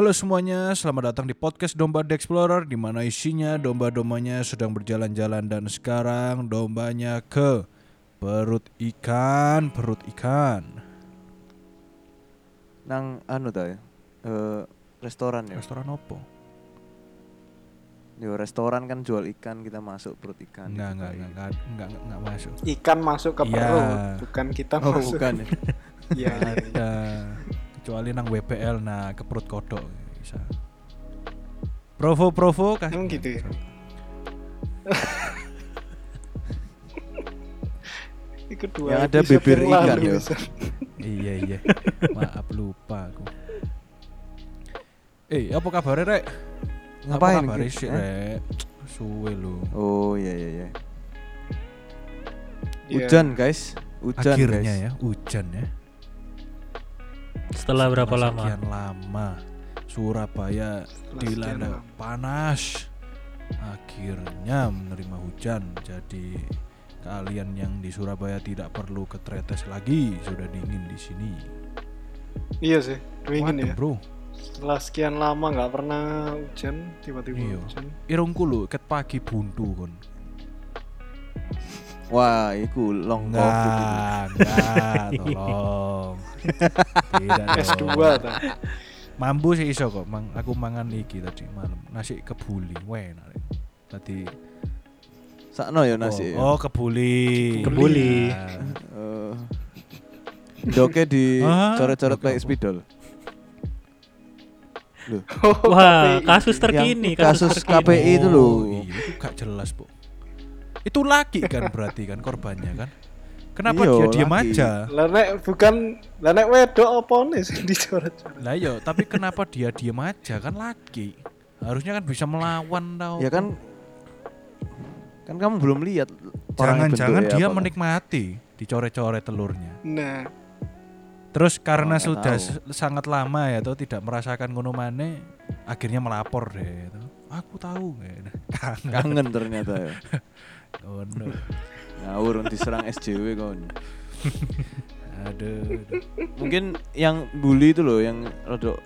Halo semuanya, selamat datang di podcast Domba The Explorer di mana isinya domba-dombanya sedang berjalan-jalan dan sekarang dombanya ke perut ikan, perut ikan. nang anu ta ya eh, restoran ya Restoran opo? yo restoran kan jual ikan kita masuk perut ikan Enggak, gitu enggak, enggak, enggak, enggak, enggak, enggak masuk. Ikan masuk ke Iya. perut, bukan kita oh masuk. bukan ya Iya. iya. Ada kecuali nang WPL nah ke perut kodok bisa. Provo provo kasih. Emang gitu ya? Yang ada bibir ikan, bisa. iya iya. Maaf lupa aku. Eh, apa kabarnya, Rek? Ngapain, Apa kabar sih, Eh? Rek? Suwe lu. oh iya iya iya Iya. hujan guys hujan Akhirnya guys ya, hujan ya. Setelah berapa Setelah lama? Sekian lama Surabaya Setelah dilanda panas. Akhirnya menerima hujan. Jadi kalian yang di Surabaya tidak perlu ke Tretes lagi, sudah dingin di sini. Iya sih, dingin Waduh, ya. Bro. Setelah sekian lama nggak pernah hujan, tiba-tiba Iya. hujan. Irungku lho ket pagi buntu kon. Wah iku long covid itu. Enggak, enggak, tolong. Tidak S2 dong. ta. Mambu sih iso kok, mang, aku mangan iki tadi malam, nasi kebuli, enak. Rek. Tadi sakno ya nasi ya. Oh, oh kebuli. Kebuli. Nah, Eh, doke di Ah, coret-coret apa? spidol Loh, Oh, Wah, KPI. kasus yang terkini, kasus terkini. KPI itu loh. Oh, iya, itu gak jelas, Bu. Itu laki kan berarti kan korbannya kan? Kenapa Iya, dia diam aja? Lah nek bukan lah nek wedok apa nih sing dicoret-coret. Lah iya, tapi kenapa dia diam aja kan laki? Harusnya kan bisa melawan tau. ya kan kan kamu belum lihat Jangan-jangan dia apa. menikmati dicoret-coret telurnya. Nah, Terus karena Oh, sudah tahu. sangat lama ya tuh tidak merasakan ngono maneh, akhirnya melapor deh. tuh. Aku tahu. Kangen. kangen ternyata ya Oh, no. ngawur diserang SJW kon Aduh. aduh. mungkin yang bully itu loh yang rodok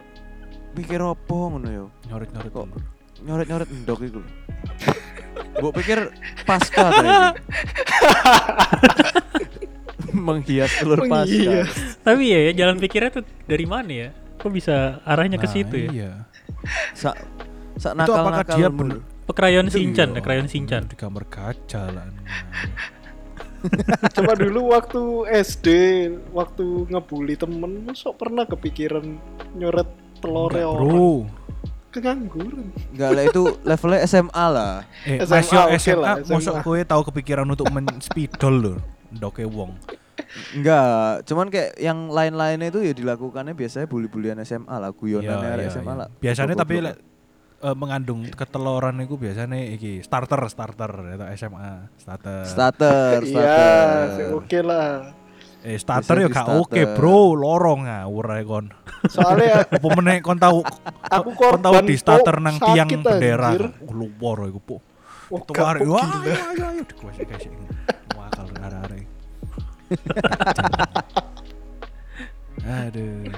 pikir apa ngono ya Nyoret-nyoret Kok? nyoret-nyoret endok itu loh Mbok pikir pasca ta iki? menghias telur pasca Menghias. Tapi ya, ya, jalan pikirnya tuh dari mana ya? Kok bisa arahnya ke Nah, situ ya? Iya. sak sak Itu apakah nakal-nakal dia bener? Pekrayon Itu Shinchan, iya. ya, krayon Shinchan. Di kamar kaca lah. coba dulu waktu SD, waktu ngebully temen, sok pernah kepikiran nyoret telore Enggak, orang. Bro. Kengangguran. Enggak lah itu levelnya SMA lah Eh, SMA, Mas yo oke SMA, lah, mosok SMA. kowe tahu kepikiran untuk men-spidol lho. Ndoke wong. Enggak, cuman kayak yang lain-lainnya itu ya dilakukannya biasanya bully-bulian SMA lah, guyonannya Iya, arek iya, SMA iya. lah. Biasanya tapi eh, mengandung keteloran itu biasanya iki starter starter atau SMA starter. starter, Iya, starter. sih, oke lah. eh starter ya gak oke. Bro. Lorong ngawur ae kon. Soalnya Apa meneh kon tahu Aku kon tahu di starter kok nang tiang bendera. Luar iku, Po. oh, wah gila. ayo ayo ayo dikuasai-kuasai. Wakal arek-arek. Aduh.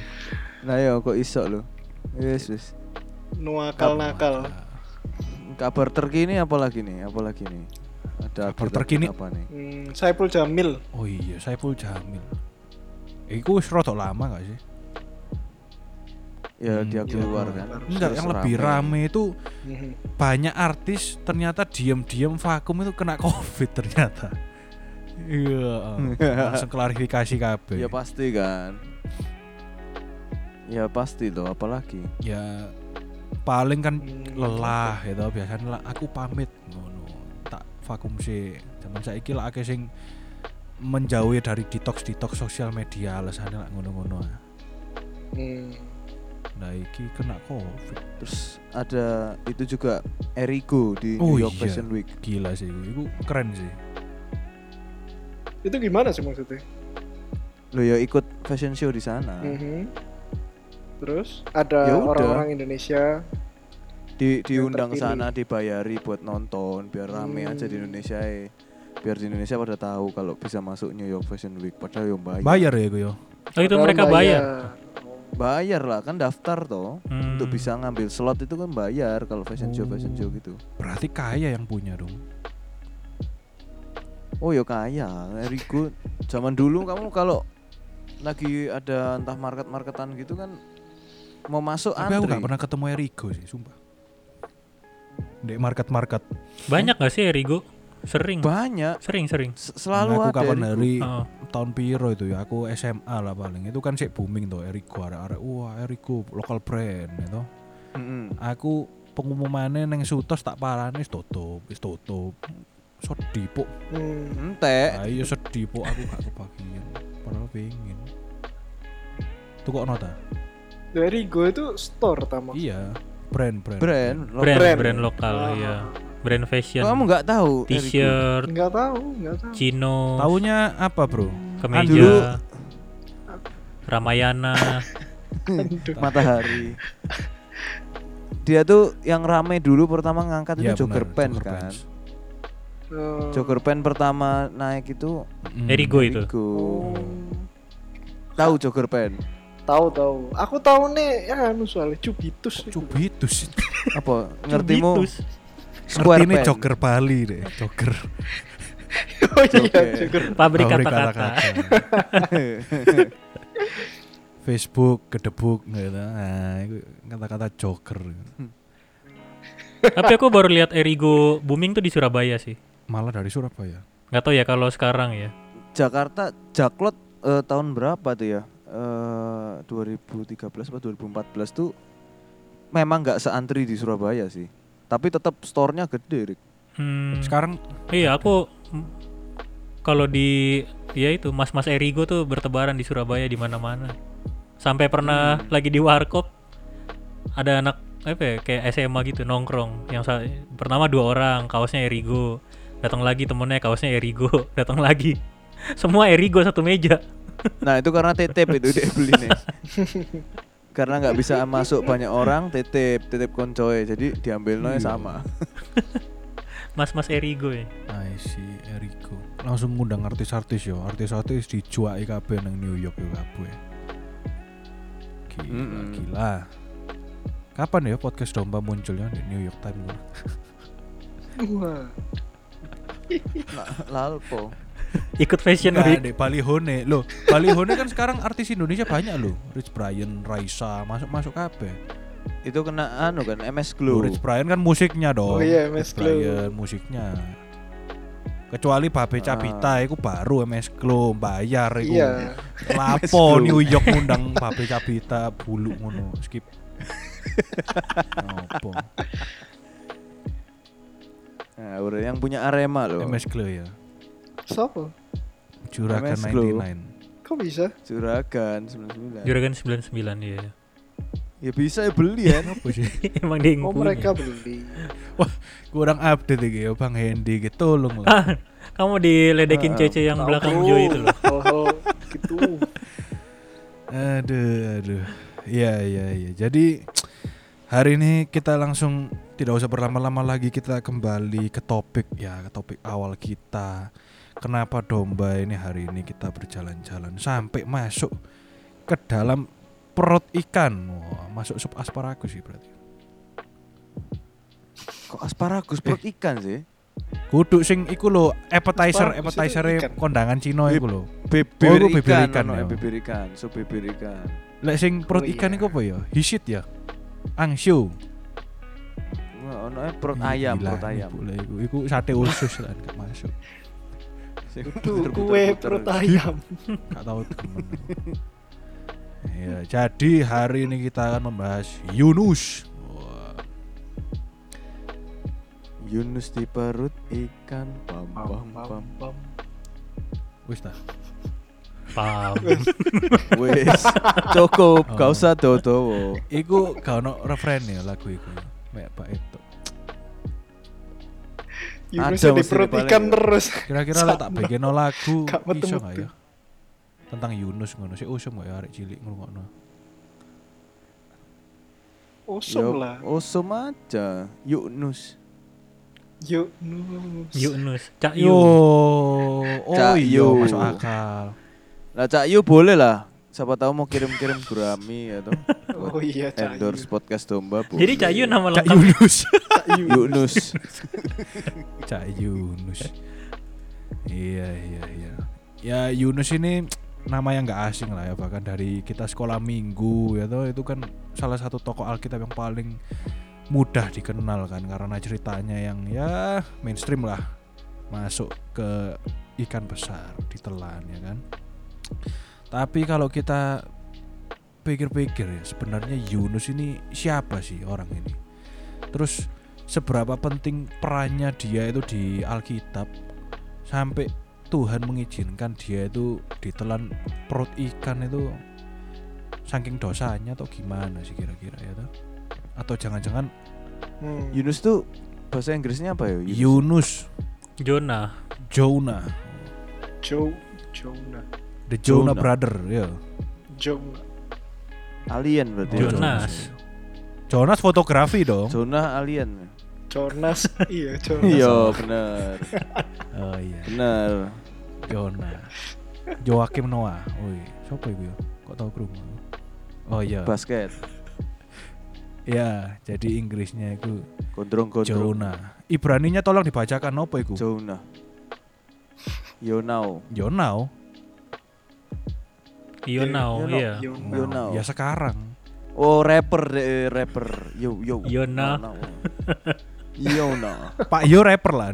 Nah ya kok iso lo. Yes, wis. Nuakal-nakal. Kabar terkini apa lagi nih? Apa lagi nih? Ada Kabar terkini? apa nih? Hmm, Saiful Jamil. Oh iya, Saiful Jamil. Iku wis rada lama gak sih? Ya Hmm, dia iya. keluar kan. Enggak, yang lebih rame itu Mhm. banyak artis ternyata diam-diam vakum itu kena covid ternyata. Iya, langsung klarifikasi kabeh. Ya pasti kan. Ya pasti tuh, apalagi. Ya paling kan Hmm, lelah gitu biasanya lah aku pamit ngono tak vakum sih zaman saiki lah akeh sing menjauhi dari detox detox sosial media alasannya lah ngono-ngono Hmm. nah iki kena covid Terus ada itu juga Erigo di Oh New York iya. Fashion Week. gila sih iku Iku keren sih Itu gimana sih maksudnya? Lo ya ikut fashion show di sana. Mhm. Terus Ya ada udah. orang-orang Indonesia. Di diundang sana dibayari buat nonton biar rame Hmm. aja di Indonesia. eh. Biar di Indonesia pada tahu kalau bisa masuk New York Fashion Week padahal yang bayar. bayar ya iku yo Oh itu mereka bayar. bayar lah kan daftar toh Hmm. untuk bisa ngambil slot itu kan bayar kalau fashion show fashion show Oh. gitu Berarti kaya yang punya dong. oh ya kaya Erigo zaman dulu kamu kalau lagi ada entah market marketan gitu kan mau masuk Tapi aku antri gak pernah ketemu Erigo sih, sumpah. Di market-market. Banyak gak sih Erigo? Sering. banyak Sering sering. S- selalu aku ada kapan Erigo. dari Oh. tahun piro itu ya aku SMA lah paling itu kan sih booming tuh Erigo arek-arek wah Erigo lokal brand itu Mm-mm. aku pengumumannya neng Sutos tak parane wis tutup wis tutup sedih po Hmm. entek ayo sedih po aku gak kebagian padahal pengen tuh kok nota Dari gue itu store tama. iya brand brand brand lo- Brand, Brand. brand, lokal Ah. ya. Brand fashion. kamu nggak tahu? T-shirt, Enggak tahu, enggak tahu. chino, Taunya apa bro kemeja, dulu- Ramayana. Aduh. matahari dia tuh yang rame dulu pertama ngangkat Iya, itu jogger benar, pen jogger kan pants. Oh. jogger pen pertama naik itu Mm. Erigo itu. Erigo. Oh. tahu jogger pen Tahu tahu. Aku tahu nih ya anu soalnya Cubitus. itu. Cubitus apa ngertimu Cubitus. square Ngerti ini pen jogger Bali deh jogger oh iya. Pabrik Pabrik kata-kata. Facebook kedebuk gitu nah itu kata-kata jogger Tapi aku baru lihat Erigo booming tuh di Surabaya sih. malah dari Surabaya Nggak tahu ya kalau sekarang ya. Jakarta Jaklot eh, tahun berapa tuh ya eh 2013 atau 2014 tuh memang nggak seantri di Surabaya sih. Tapi tetap store-nya gede Rik. Hmm. sekarang Iya, aku kalau di ya itu mas-mas Erigo tuh bertebaran di Surabaya di mana-mana. Sampai pernah lagi di warkop ada anak apa ya, kayak SMA gitu nongkrong. Yang pertama dua orang kaosnya Erigo. Datang lagi temennya kaosnya Erigo. Datang lagi. Semua Erigo satu meja Nah itu karena titip itu dia beli nih. karena nggak bisa masuk banyak orang titip titip koncoy jadi diambil noy Iya. sama. mas-mas Erigo ya I see Eriko langsung ngundang artis-artis yo artis-artis dijuai kabeh nang New York yo kabeh gila Mm-mm. gila kapan ya podcast domba munculnya di New York Times Wah. Nah, lalpo. ikut fashion Enggak, week deh Balihone loh Balihone kan sekarang artis Indonesia banyak loh Rich Brian Raisa masuk masuk kabeh Itu kena anu kan MS Loh, Glow. Rich Brian kan musiknya dong Oh iya, Rich MS Glow. Brian musiknya kecuali Babe Capita itu baru MS Glow bayar itu Iya. Lapo. New York ngundang Babe Capita bulu ngono skip. Apa? Nah, udah yang punya Arema loh. MS Glow ya. Siapa? Juragan MS Glow. 99. Kok bisa? Juragan 99. Juragan 99 ya Ya bisa ya beli ya. Apa sih? emang dia Oh punya. mereka beli. Kurang update iki ya Bang Hendy gitu tolong lah. Ah, kamu diledekin Ah, Cece yang Tahu. belakang Joy itu loh Hal-hal gitu. Aduh, aduh. Iya, iya, iya. Jadi hari ini kita langsung tidak usah berlama-lama lagi kita kembali ke topik ya, ke topik awal kita. Kenapa domba ini hari ini kita berjalan-jalan sampai masuk ke dalam perut ikan. Wah, masuk sup asparagus sih berarti. Kok asparagus perut ikan sih? Kudu sing iku lho appetizer appetizer ikan. kondangan Cina iku lho. Bibir Oh, bibir ikan, ikan ya. bibir ikan, sup bibir ikan. Lek sing perut Oh, ikan iya. iku apa ya? Hisit ya? Angsyu. Ono eh, perut ayam, perut ayam. Iku, iku, iku sate usus lah gak masuk. Sing Itu kue perut ayam. Gak tahu temen. Ya, jadi hari ini kita akan membahas Yunus. Wah, Yunus di perut ikan pam pam Pam, pam. pam, pam. wis ta. paham Wes, cukup, Oh. gak usah dodo. Iku gak ono referen ya lagu iku. Mek Pak. Yunus Ada di perut ikan ya. terus. Kira-kira lek tak bikin lagu iso metu-metu. gak ya? Tentang Yunus ngono. Si usum gak ya arek cilik ngrungokno. Osum lah. Osum aja. Yunus. Yunus. Yunus Cak Yu oh Cak iya Yu. masuk akal. Lah Cak Yu boleh lah. siapa tahu mau kirim-kirim Grammy atau Oh iya, Cak endorse podcast domba boleh. Jadi Cak Yun nama Cak lengkap Yunus. Yu. Yunus. Cak Yunus. Iya iya iya. Ya Yunus ini nama yang nggak asing lah ya bahkan dari kita sekolah minggu ya toh itu kan salah satu tokoh Alkitab yang paling mudah dikenal kan karena ceritanya yang ya mainstream lah masuk ke ikan besar ditelan ya kan. Tapi kalau kita pikir-pikir ya sebenarnya Yunus ini siapa sih orang ini? Terus seberapa penting perannya dia itu di Alkitab sampai Tuhan mengizinkan dia itu ditelan perut ikan itu saking dosanya atau gimana sih kira-kira ya toh? Atau jangan-jangan Hmm. Yunus tuh bahasa Inggrisnya apa ya? Yunus Jonah. Jonah Jo Jonah. the Jonah, Jonah. brother ya Jonah. Alien berarti. Jonas. Jonas fotografi dong Jonah alien. Jonas. iya, Jonas. Iya bener, oh iya bener. Jonah Joakim Noah Woi siapa itu ya kok tahu kerumah oh iya Basket. ya jadi Inggrisnya itu Gondrong-gondrong. Jonah Ibraninya tolong dibacakan apa itu Jonah. Yonau. Yonau Yonau, Yono, iya. Yonau. ya sekarang Oh rapper deh rapper. Yo yo. Yona. Yona. Pak Yo rapper lah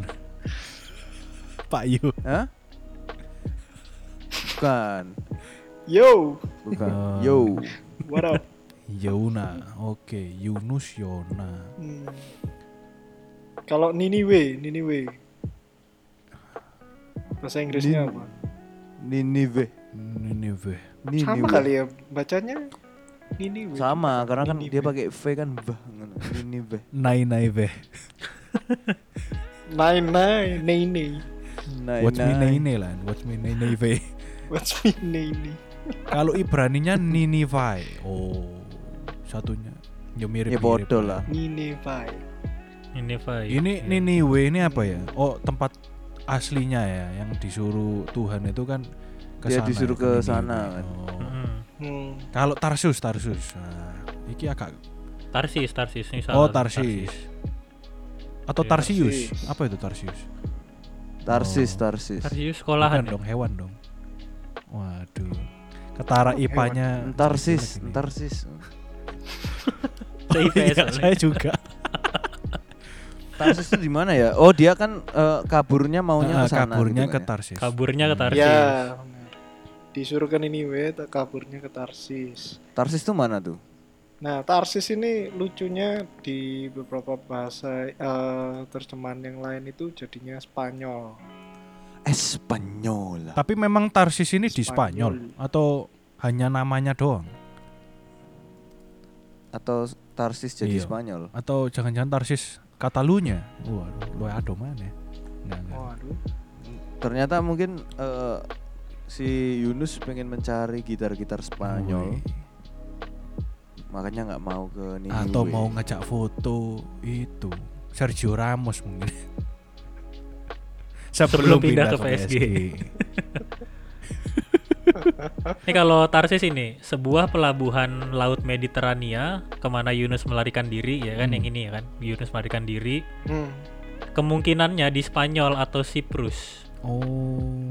Pak Yo Hah? Bukan. Yo, Bukan. Oh. Yo. what up? Yona oke Yunus Yona Hmm. Kalau Niniwe, Niniwe. Bahasa Inggrisnya Nin- apa? Ninive. Nineveh Ninive. Sama kali ya bacanya Niniwe. Sama, karena kan dia Ninive. pakai V kan bah. Ninive. Nai Naiveh Nine nine nine. Nai, What's me nai. Nai lah What's me Nai Naiveh What's me nine? Kalau Ibraninya Ninivai oh satunya ya mirip Ya podo lah. Nineveh. Nineveh. Ini Iya. Niniwe ini apa ya? Oh tempat aslinya ya yang disuruh Tuhan itu kan ke Dia disuruh ya, ke sana kan. Oh. Hmm. Kalau Tarsus Tarsus. Nah, iki agak Tarsis, Tarsis ini salah. Oh Tarsis. Atau Iya, Tarsius. Tarsis. Apa itu Tarsius? Tarsis, Oh. Tarsis. Tarsius sekolahan. Bukan ya? dong, hewan dong. Waduh. Ketara Oh. IPA-nya Tarsis. Tarsis. CIPS Iya, saya juga. Tarsis itu di mana ya? Oh, dia kan eh, kaburnya maunya Ah, ke sana. kaburnya gitu ke kan ya? Tarsis. Kaburnya ke Tarsis. Ya. Benar. Disuruh ke Niniwe, tak kaburnya ke Tarsis. Tarsis itu mana tuh? Nah, Tarsis ini lucunya di beberapa bahasa eh, terjemahan yang lain itu jadinya Spanyol. Espanyol. Tapi memang Tarsis ini di Spanyol. Spanyol atau hanya namanya doang? Atau Tarsis jadi Iya. Spanyol. Atau jangan-jangan Tarsis Katalunya? Waduh, lu ado mana? Enggak, enggak. Waduh. Ternyata mungkin eh, si Yunus pengen mencari gitar-gitar Spanyol, Wih. makanya nggak mau ke Niniwe. Atau mau ngajak foto itu Sergio Ramos mungkin. Sebelum pindah ke PSG. Ini kalau Tarsis ini sebuah pelabuhan laut Mediterania ke mana Yunus melarikan diri ya kan Hmm. yang ini ya kan Yunus melarikan diri Hmm. kemungkinannya di Spanyol atau Siprus Oh.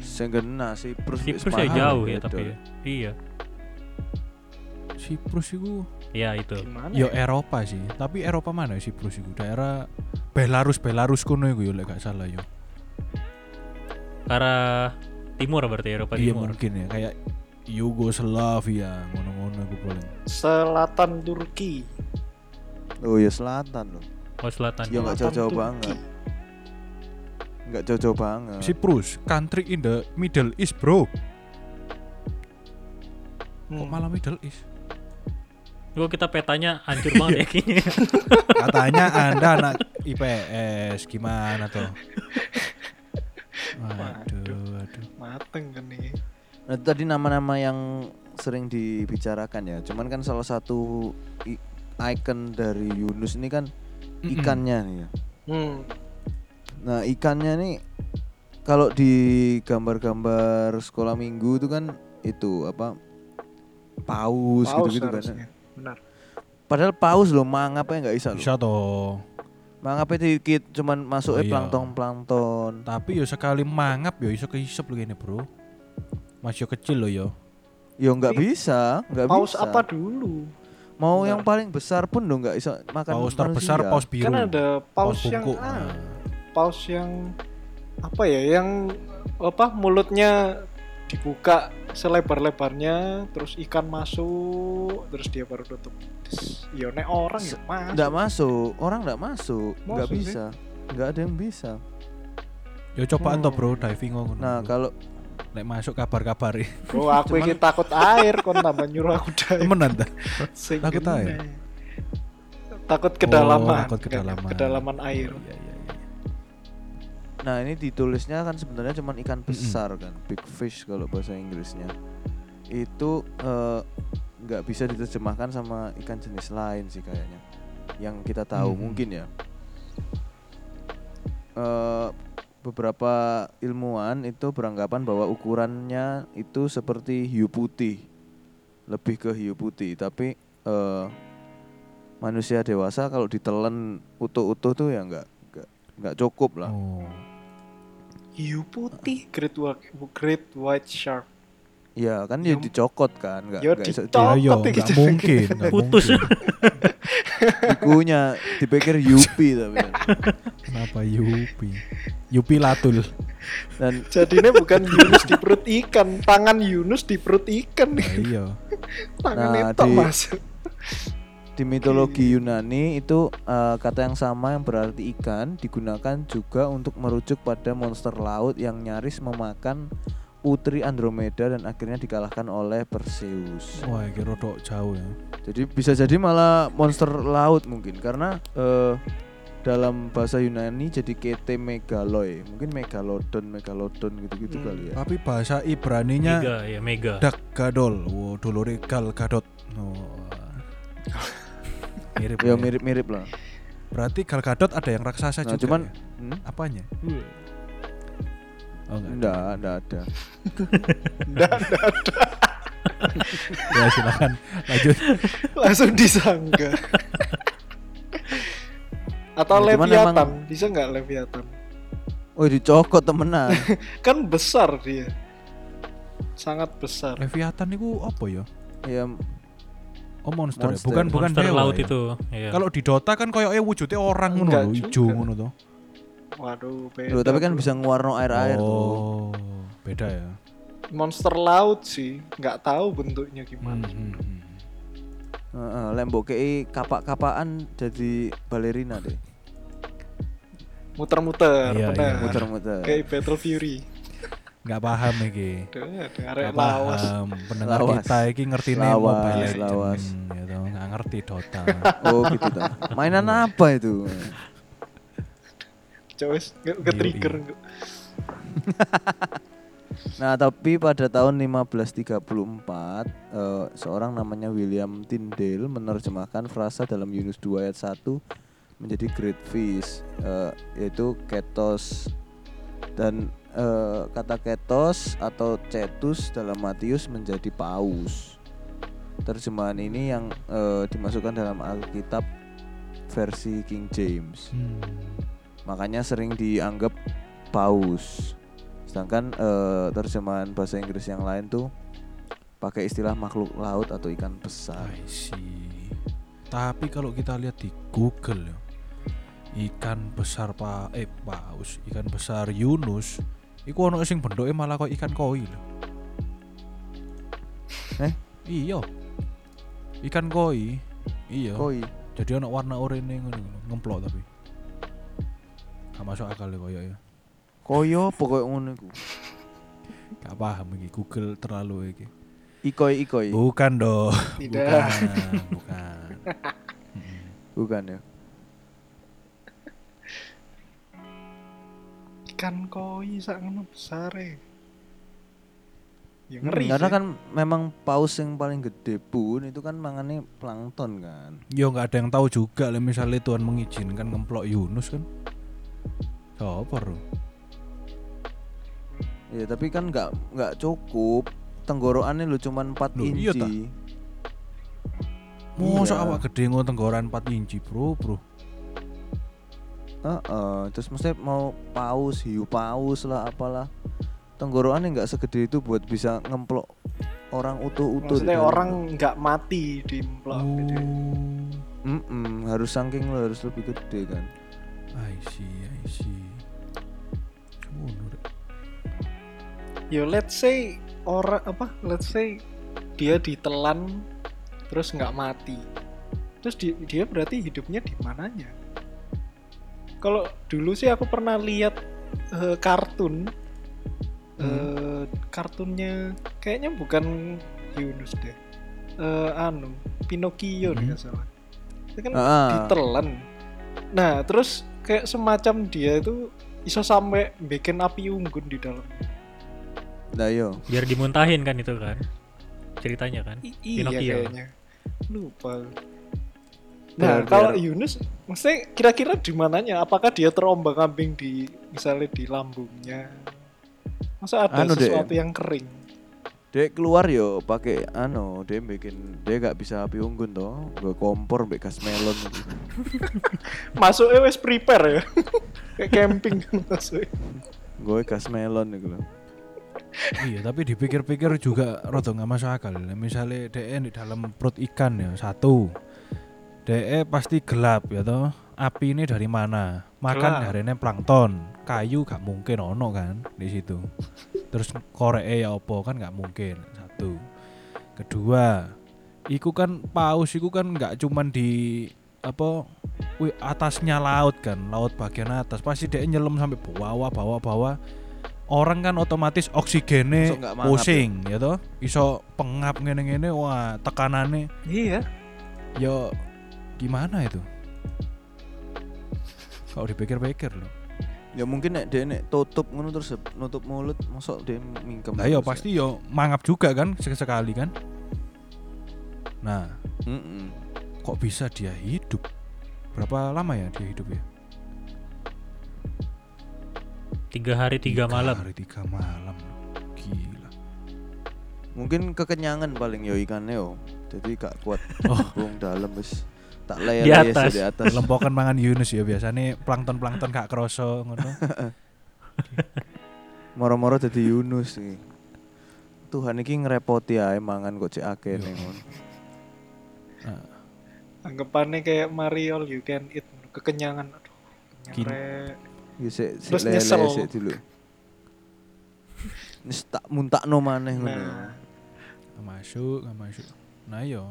Senggena Siprus. Siprus ya jauh ya beda. tapi ya. iya Siprus itu ya itu Gimana yo ya? Eropa sih. Tapi Eropa mana ya Siprus itu? Daerah Belarus, Belarus kuno iku yo lek gak salah yo. arah timur berarti Eropa Iya timur mungkin ya kayak Yugoslavia ngono-ngono iku paling. Selatan Turki. Oh ya selatan loh. oh selatan Ya nggak jauh-jauh banget. Nggak jauh-jauh banget. Siprus, country in the Middle East, Bro. Kok Hmm. malah Middle East? Gua kita petanya hancur banget ya kayaknya Katanya Anda anak IPS gimana tuh? Waduh, waduh. Mateng kan nih. Nah itu tadi nama-nama yang sering dibicarakan ya. Cuman kan salah satu i- icon dari Yunus ini kan ikannya nih ya. Hmm. Nah ikannya nih kalau di gambar-gambar sekolah minggu itu kan itu apa paus, Paus gitu-gitu kan. Benar. Padahal paus loh mangapnya nggak bisa loh. Bisa toh. Mangapnya dikit cuman masuknya Oh, iya. plankton-plankton. Tapi yo sekali mangap yo iso kehisap lho gini, Bro. Masih kecil loh yo. Yo nggak bisa, nggak Paus bisa. apa dulu? Mau Bentar. yang paling besar pun lo nggak bisa makan Paus terbesar manusia. paus biru. Kan ada paus, yang bungkuk. ah. Paus yang apa ya? Yang apa mulutnya dibuka selebar-lebarnya, terus ikan masuk, terus dia baru tutup. Terus, Ya nek orang ya mas. Nggak masuk, orang nggak masuk, nggak Masuk bisa, nggak ada yang bisa. Yo cobaan toh, Hmm. Bro, diving ngono. Nah kalau nek masuk kabar-kabari. Oh, aku iki takut air, kon tambah nyuruh aku dive. Temenan Takut air? Takut kedalaman. Oh, takut kedalaman. kedalaman air. Iya, iya, iya. Nah ini ditulisnya kan sebenarnya cuman ikan besar kan, big fish kalau bahasa Inggrisnya. Itu eh, nggak bisa diterjemahkan sama ikan jenis lain sih kayaknya. Yang kita tahu Mhm. mungkin ya. Eh, beberapa ilmuwan itu beranggapan bahwa ukurannya itu seperti hiu putih, lebih ke hiu putih. Tapi eh, manusia dewasa kalau ditelan utuh-utuh tuh ya nggak nggak nggak cukup lah. Oh. Hiu putih, great white, great white shark. Iya kan dia Yang- dicokot kan, nggak Ya, nggak bisa dicokot. Ya gitu. mungkin, nggak Putus. dikunya dipikir Yupi tapi. Kenapa Yupi? Yupi Latul. dan Jadinya bukan Yunus di perut ikan, tangan Yunus di perut ikan. Nah, iya. Tangan Nah, itu di- mas. Di mitologi Yunani itu eh, kata yang sama yang berarti ikan digunakan juga untuk merujuk pada monster laut yang nyaris memakan putri Andromeda dan akhirnya dikalahkan oleh Perseus. Wah, iki rodok jauh ya. Jadi bisa jadi malah monster laut mungkin karena eh, dalam bahasa Yunani jadi kete megaloi, mungkin megalodon, megalodon gitu-gitu Hmm. kali ya. Tapi bahasa Ibraninya Mega ya, mega. Dak Gadol. Wow, dulure Gal Gadot. Oh. mirip. Ya mirip-mirip lah. Berarti Gal Gadot ada yang raksasa Nah, juga. cuman ya? hmm? apanya? Oh, enggak. Enggak, enggak ada. Ya silakan lanjut. Langsung disangka. Atau Ya, Leviathan, emang- bisa nggak Leviathan? Oh, dicokot temenan. Kan besar dia. Sangat besar. Leviathan itu apa ya? ya Oh monster, ya? Monster. bukan bukan Monster dewa laut ya? itu. Iya. Kalau di Dota kan koyoknya wujudnya orang ngono lho, ijo ngono tuh. Waduh, beda. Loh, tapi kan bisa ngewarno air-air tuh. oh, beda ya. monster laut sih, nggak tahu bentuknya Hmm, gimana. hmm, hmm. Heeh, lembok kei kapak-kapakan jadi balerina deh. Muter-muter, Iya, benar. iya. Muter-muter. Kayak Battle Fury. Nggak paham iki. Aduh, ada arek Nggak paham. Pendengar Lawas. kita iki ngerti nih Lawas, Mobile Legends. lawas. Gitu, nggak ngerti Dota. Oh gitu tuh. Mainan apa itu? Coba wes, nggak Iya, ke trigger. iya. Nah, tapi pada tahun 1534 eh, seorang namanya William Tyndale menerjemahkan frasa dalam Yunus 2 ayat 1 menjadi great fish eh, yaitu ketos dan eh, kata ketos atau cetus dalam Matius menjadi paus. Terjemahan ini yang eh, dimasukkan dalam Alkitab versi King James. Hmm. Makanya sering dianggap paus. Sedangkan eh, terjemahan bahasa Inggris yang lain tuh pakai istilah makhluk laut atau ikan besar. Tapi kalau kita lihat di Google ya, ikan besar pa eh paus, ikan besar Yunus, iku ono sing bentuknya malah kok ikan koi lho. Eh? Iya. Ikan koi. Iya. Koi. Jadi ono warna oranye ngono ngemplok tapi. Gak masuk akal ya koyo ya. Koyo pokoknya ngono iku. Gak paham iki Google terlalu iki. Ikoi ikoi. Bukan dong. Tidak. Bukan, bukan. Bukan ya. Ikan koi sak ngono besar Ya Hmm, ngeri karena sih. kan memang paus yang paling gede pun itu kan mangannya plankton kan. Yo nggak ada yang tahu juga lah misalnya Tuhan mengizinkan ngemplok Yunus kan. Siapa bro? Ya tapi kan nggak nggak cukup. Tenggorokannya lu cuman 4 Loh, iya inci. Mosok Iya. awak gede ngono tenggoran 4 inci, Bro, Bro. Heeh, terus mesti mau paus, hiu paus lah apalah. Tenggorokannya nggak segede itu buat bisa ngemplok orang utuh-utuh. Maksudnya dalam. orang nggak mati di emplok gitu. Mm-mm, harus saking lo harus lebih gede kan. I see, I see. Yo let's say orang apa? Let's say dia ditelan terus nggak mati. Terus di- dia berarti hidupnya di mananya? Kalau dulu sih aku pernah lihat eh, kartun eh, kartunnya kayaknya bukan Yunus deh. Eh, anu Pinocchio Hmm. nggak salah. Itu kan Ah. ditelan. Nah, terus kayak semacam dia itu bisa sampai bikin api unggun di dalam. Nah yo, Biar dimuntahin kan itu kan. Ceritanya kan. I- iya Pinocchio. kayaknya. Lupa. Nah, Biar- kalau biar- Yunus, maksudnya kira-kira di mananya? Apakah dia terombang-ambing di misalnya di lambungnya? Masa ada Anu, Dek. sesuatu yang kering? Dek keluar yo pakai anu, dia bikin dia gak bisa api unggun toh, gue kompor mbek gas melon. gitu. Masuknya wes prepare ya. Kayak camping kan masuk. Gue gas melon gitu loh. Iya, tapi dipikir-pikir juga rada nggak masuk akal. Misalnya DE di dalam perut ikan ya satu, DE pasti gelap ya toh. Api ini dari mana? Makan Gelap. dari plankton, kayu gak mungkin ono kan di situ. Terus korek ya opo kan nggak mungkin satu. Kedua, iku kan paus iku kan nggak cuman di apa wih, atasnya laut kan, laut bagian atas pasti dia nyelam sampai bawah bawah bawah orang kan otomatis oksigennya pusing ya toh iso pengap ngene-ngene wah tekanannya Iya. yo gimana itu kalau dipikir-pikir loh Ya mungkin nek dia nek tutup ngono terus nutup mulut, masuk dia mingkem. terus ya. pasti yo mangap juga kan sekali kan nah Mm-mm. kok bisa dia hidup berapa lama ya dia hidup ya Tiga hari tiga malam. hari tiga malam gila Mungkin kekenyangan paling yo ikannya yo. Jadi gak kuat. Oh. Bung dalam wis tak layar Di atas. di atas. lempokan mangan Yunus ya biasanya plankton plankton gak kroso ngono Moro-moro dadi Yunus iki. Tuhan iki ngerepoti ae mangan kok cek akeh ning ngono. Anggapannya kayak Mario you can eat kekenyangan. Aduh, kenyang, Rek. Ya sik sik Terus lele nyesel. sik dulu. Nis tak muntakno maneh ngono. Nah, Nggak masuk nggak masuk nah yo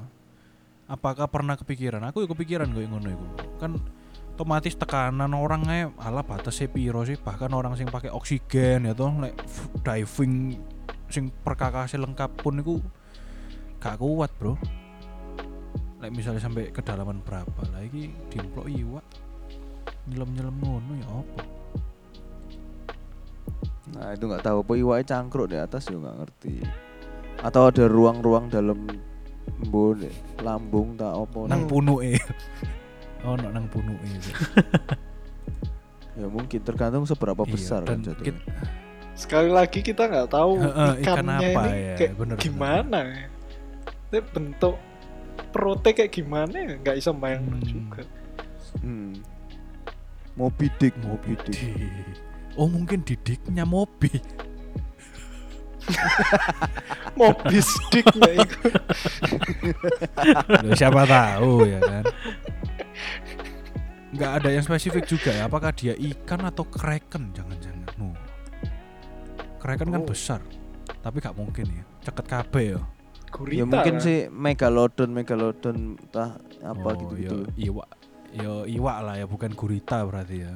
apakah pernah kepikiran? Aku ya kepikiran gue ngono iku. Kan otomatis tekanan orang ae ala batasnya piro sih? Bahkan orang sing pakai oksigen ya toh like diving sing perkakasnya lengkap pun iku gak kuat bro. Like misalnya sampai kedalaman berapa lagi dimplok iwak. Nyelam nyelam ngono ya apa? Nah, itu nggak tahu apa iwake cangkruk di atas yo nggak ngerti. Atau ada ruang-ruang dalam embun lambung tak apa. nang punuke oh no, nang punuke Ya mungkin tergantung seberapa Iya, besar kan jatuhnya. kit- sekali lagi kita nggak tahu ikan ikannya apa ini ya, kayak bener, bener. gimana. Tapi bentuk perutnya kayak gimana ya nggak bisa bayangin Hmm. juga. Hmm. Moby Dick, Moby. Dick. Oh mungkin didiknya Moby. Mobil sticknya itu. Loh, siapa tahu ya kan. Nggak ada yang spesifik juga ya. Apakah dia ikan atau kraken? Jangan-jangan. No. Kraken kan Oh. besar. Tapi gak mungkin ya. Ceket kabeh ya. Gurita. Ya mungkin kan? sih megalodon, megalodon entah apa Oh, gitu-gitu. ya iwak. Ya iwak lah ya, bukan gurita berarti ya.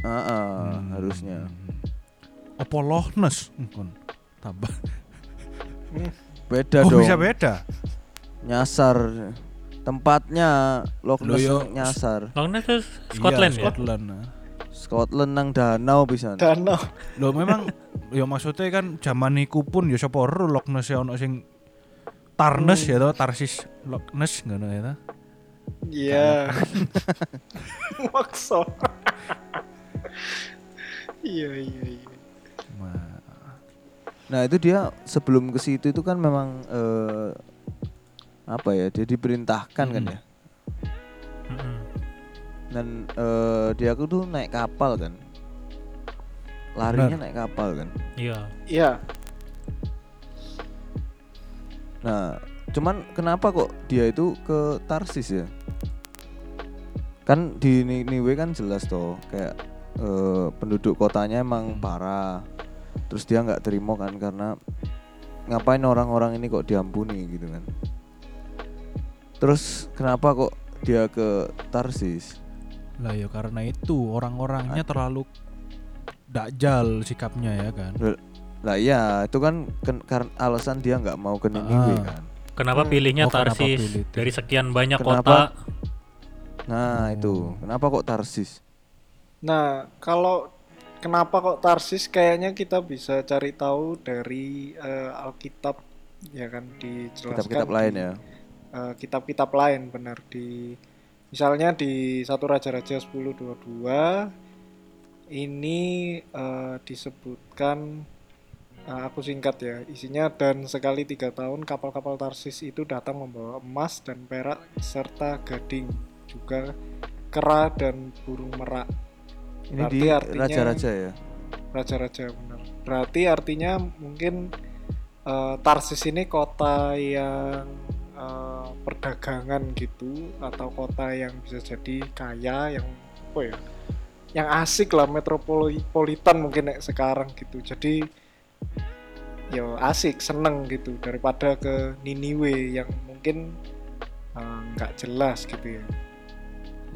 Ah, ah, Hmm. harusnya. Apa Loch Ness? Hmm, kon. Tambah. Beda oh dong. bisa beda. Nyasar. Tempatnya Loch Loh, Ness nyasar. Loch Ness tuh Scotland Iya, ya. Scotland. nah. Scotland nang danau bisa. danau. Loh memang ya maksudnya kan zaman niku pun ya sapa ero Loch Ness ya ono sing Tarnes Hmm. ya toh, Tarsis Loch Ness ngono ya toh. Iya. Maksa. Iya iya iya. Nah itu dia sebelum ke situ itu kan memang eh, apa ya dia diperintahkan kan Hmm. ya Mm-mm. dan eh, dia aku tuh naik kapal kan larinya Benar. naik kapal kan Iya. Iya, nah cuman kenapa kok dia itu ke Tarsis ya kan di Niniwe kan jelas toh kayak eh, penduduk kotanya emang Hmm. parah terus dia nggak terima kan karena ngapain orang-orang ini kok diampuni gitu kan terus kenapa kok dia ke Tarsis Lah ya karena itu orang-orangnya terlalu dakjal sikapnya ya kan. lah iya itu kan ken- karena alasan dia nggak mau ke Niniwe Ah. kan Kenapa Hmm. pilihnya Oh, kenapa Tarsis pilih itu? dari sekian banyak Kenapa? kota? nah Oh. itu kenapa kok Tarsis Nah, kalau kenapa kok Tarsis? Kayaknya kita bisa cari tahu dari eh, Alkitab ya kan dijelaskan kitab-kitab lain ya. eh, kitab-kitab lain benar. Di misalnya di satu Raja-Raja 10:22 ini eh, disebutkan eh, aku singkat ya isinya dan sekali tiga tahun kapal-kapal Tarsis itu datang membawa emas dan perak serta gading juga kera dan burung merak ini Berarti di artinya- raja-raja ya raja-raja benar. Berarti artinya mungkin eh, Tarsis ini kota yang eh, perdagangan gitu atau kota yang bisa jadi kaya yang apa ya? Yang asik lah metropolitan mungkin nek sekarang gitu. Jadi ya asik, seneng gitu daripada ke Niniwe yang mungkin eh, nggak jelas gitu ya.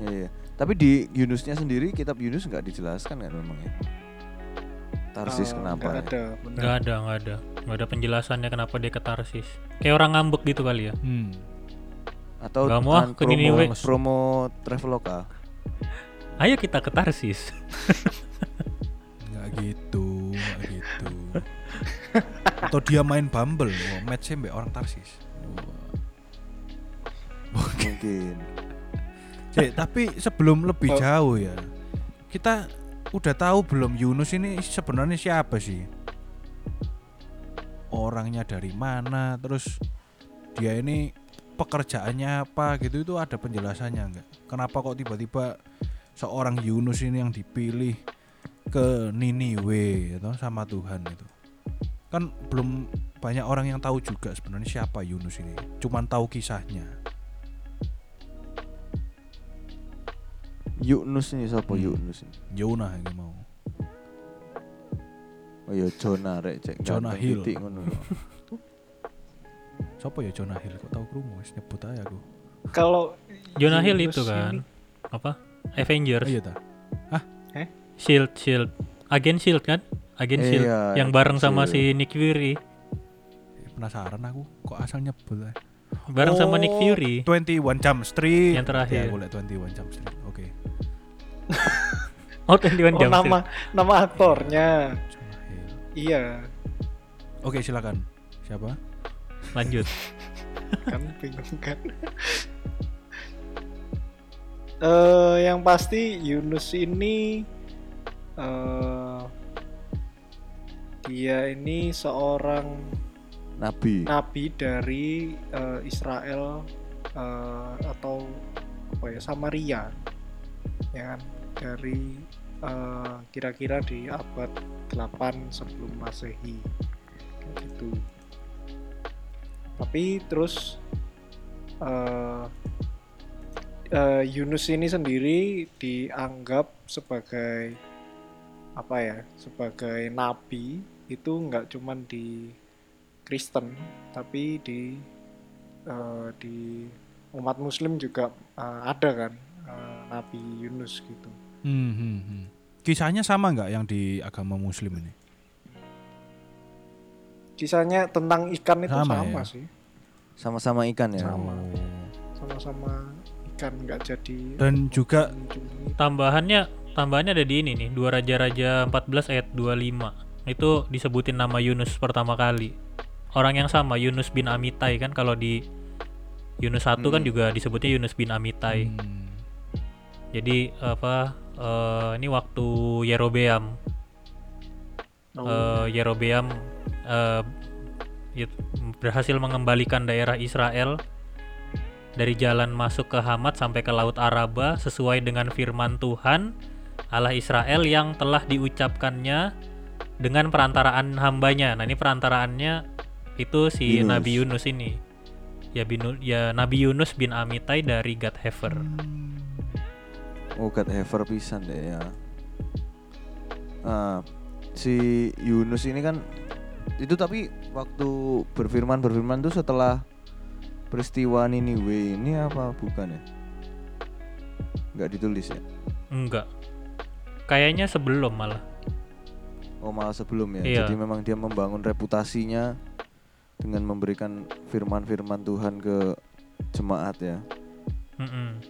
Iya, iya. Tapi di Yunusnya sendiri kitab Yunus nggak dijelaskan kan memang ya. Tarsis Eh, kenapa? nggak ya? ada, benar. Nggak ada, nggak ada, nggak ada penjelasannya kenapa dia ke Tarsis. Kayak orang ngambek gitu kali ya. Hmm. Atau mau ah, kan ke promo, Niniwe. promo Traveloka. Ayo kita ke Tarsis. Nggak gitu, nggak gitu. Atau dia main Bumble, wah, match mbak orang Tarsis. Mungkin. Cek, tapi sebelum lebih Oh. jauh ya, kita udah tahu belum Yunus ini sebenarnya siapa sih? Orangnya dari mana? Terus dia ini pekerjaannya apa gitu itu ada penjelasannya nggak? Kenapa kok tiba-tiba seorang Yunus ini yang dipilih ke Niniwe gitu, sama Tuhan itu? Kan belum banyak orang yang tahu juga sebenarnya siapa Yunus ini. Cuman tahu kisahnya. Yunus ini siapa Hmm. Yunus ini? Yonah ini mau. Oh iya Jonah rek cek Jonah Hill. titik ngono. Siapa ya Jonah Hill? Kok tahu krungu wis nyebut aja aku. Kalau Jonah Hill itu kan ini- apa? Oh, Avengers, iya ta. Shield, Shield, Agen Shield kan? Agen Shield Iya, yang bareng sama si Nick Fury, Eh, Penasaran aku kok asal nyebut aja. bareng sama Nick Oh, Fury. 21 Jump Street. Yang terakhir. Ya, aku liat 21 Jump Street. Oke. Oh, 21 oh, Jump nama Street. nama aktornya. Iya, Oke, silakan. Siapa? Lanjut. kan bingung kan. Eh, yang pasti Yunus ini eh dia ini seorang Nabi. nabi dari eh, Israel eh, atau apa ya Samaria ya kan dari eh, kira-kira di abad 8 sebelum Masehi. Gitu. Tapi terus eh eh, Yunus ini sendiri dianggap sebagai apa ya sebagai nabi. Itu nggak cuman di Kristen tapi di eh, di umat Muslim juga eh, ada kan eh, Nabi Yunus gitu. Hmm, hmm, hmm. Kisahnya sama nggak yang di agama Muslim ini? Kisahnya tentang ikan itu Sama sama, ya? sih, Sama-sama ikan ya. Sama. Oh. sama-sama ikan nggak jadi. Dan juga. Tambahannya tambahannya ada di ini nih, dua raja-raja 14 ayat 25. Itu disebutin nama Yunus pertama kali. Orang yang sama Yunus bin Amitai kan kalau di Yunus 1 kan Hmm. juga disebutnya Yunus bin Amitai. hmm, Jadi apa eh, ini waktu Yerobeam Oh, eh, Yerobeam it- berhasil mengembalikan daerah Israel dari jalan masuk ke Hamat sampai ke Laut Araba sesuai dengan firman Tuhan Allah Israel yang telah diucapkannya dengan perantaraan hambanya. Nah ini perantaraannya itu si Yunus. Nabi Yunus ini. Ya, binu, ya Nabi Yunus bin Amitai dari Gad Hefer. Oh God Ever pisan deh ya. Nah, si Yunus ini kan itu tapi waktu berfirman berfirman tuh setelah peristiwa Niniwe ini apa bukan ya? Nggak ditulis ya? Enggak. Kayaknya sebelum malah. Oh malah sebelum ya. Iya. Jadi memang dia membangun reputasinya dengan memberikan firman-firman Tuhan ke jemaat ya. Mm-mm.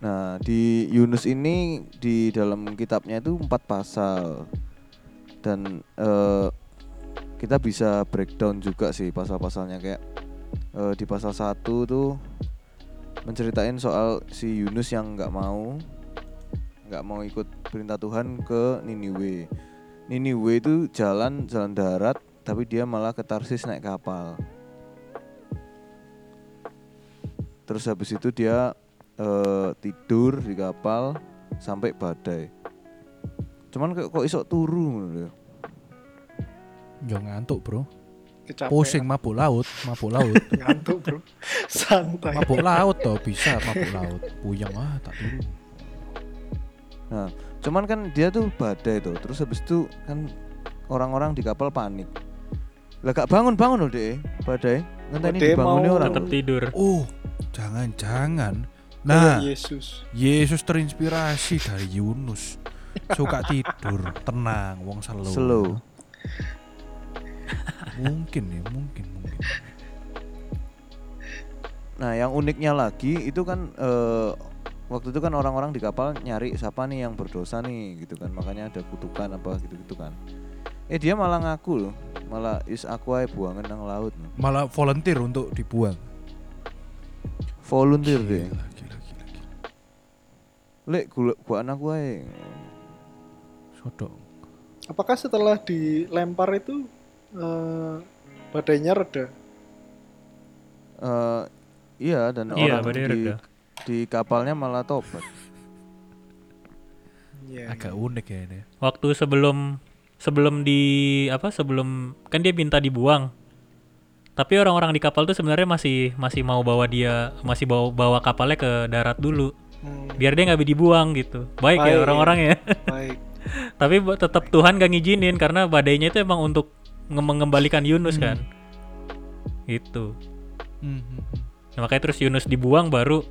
Nah, di Yunus ini di dalam kitabnya itu empat pasal dan eh, kita bisa breakdown juga sih pasal-pasalnya kayak eh, di pasal satu tuh menceritain soal si Yunus yang nggak mau nggak mau ikut perintah Tuhan ke Niniwe. Niniwe itu jalan jalan darat tapi dia malah ke Tarsis naik kapal. Terus habis itu dia eh, tidur di kapal sampai badai. Cuman kok, kok isok turu ngono lho. Yo ngantuk, Bro. Kecapean. Pusing mabuk laut, mabuk laut. Ngantuk bro. Santai. mabuk laut toh bisa mabuk laut. Puyeng ah tak turu. Nah, cuman kan dia tuh badai tuh. Terus habis itu kan orang-orang di kapal panik. Lah gak bangun-bangun loh, Dek. Badai. Ngenteni Badai dibangunnya mau- orang. Tetap tidur. Oh, jangan-jangan. Kayak Nah, Yesus. Yesus terinspirasi dari Yunus. Suka tidur, tenang, wong slow. Slow. Mungkin ya, mungkin, mungkin. Nah, yang uniknya lagi itu kan eh, waktu itu kan orang-orang di kapal nyari siapa nih yang berdosa nih gitu kan. Makanya ada kutukan apa gitu-gitu kan. Eh dia malah ngaku loh. Malah is aku ae buangan nang laut. Malah volunteer untuk dibuang. Volunteer deh. Gila, gila. Lek gua gua aku ae. Sodok. Apakah setelah dilempar itu eh, badainya reda? Eh, iya dan Iya, orang di, reda. di kapalnya malah tobat. Iya. Agak unik ya ini. Waktu sebelum sebelum di apa sebelum kan dia minta dibuang. Tapi orang-orang di kapal tuh sebenarnya masih masih mau bawa dia masih bawa bawa kapalnya ke darat dulu Hmm, biar dia nggak dibuang gitu. Baik, Baik, ya orang-orang ya. baik. Tapi tetap Tuhan gak ngizinin karena badainya itu emang untuk nge- mengembalikan Yunus kan. Gitu. Hmm, hmm, hmm. Nah, makanya terus Yunus dibuang baru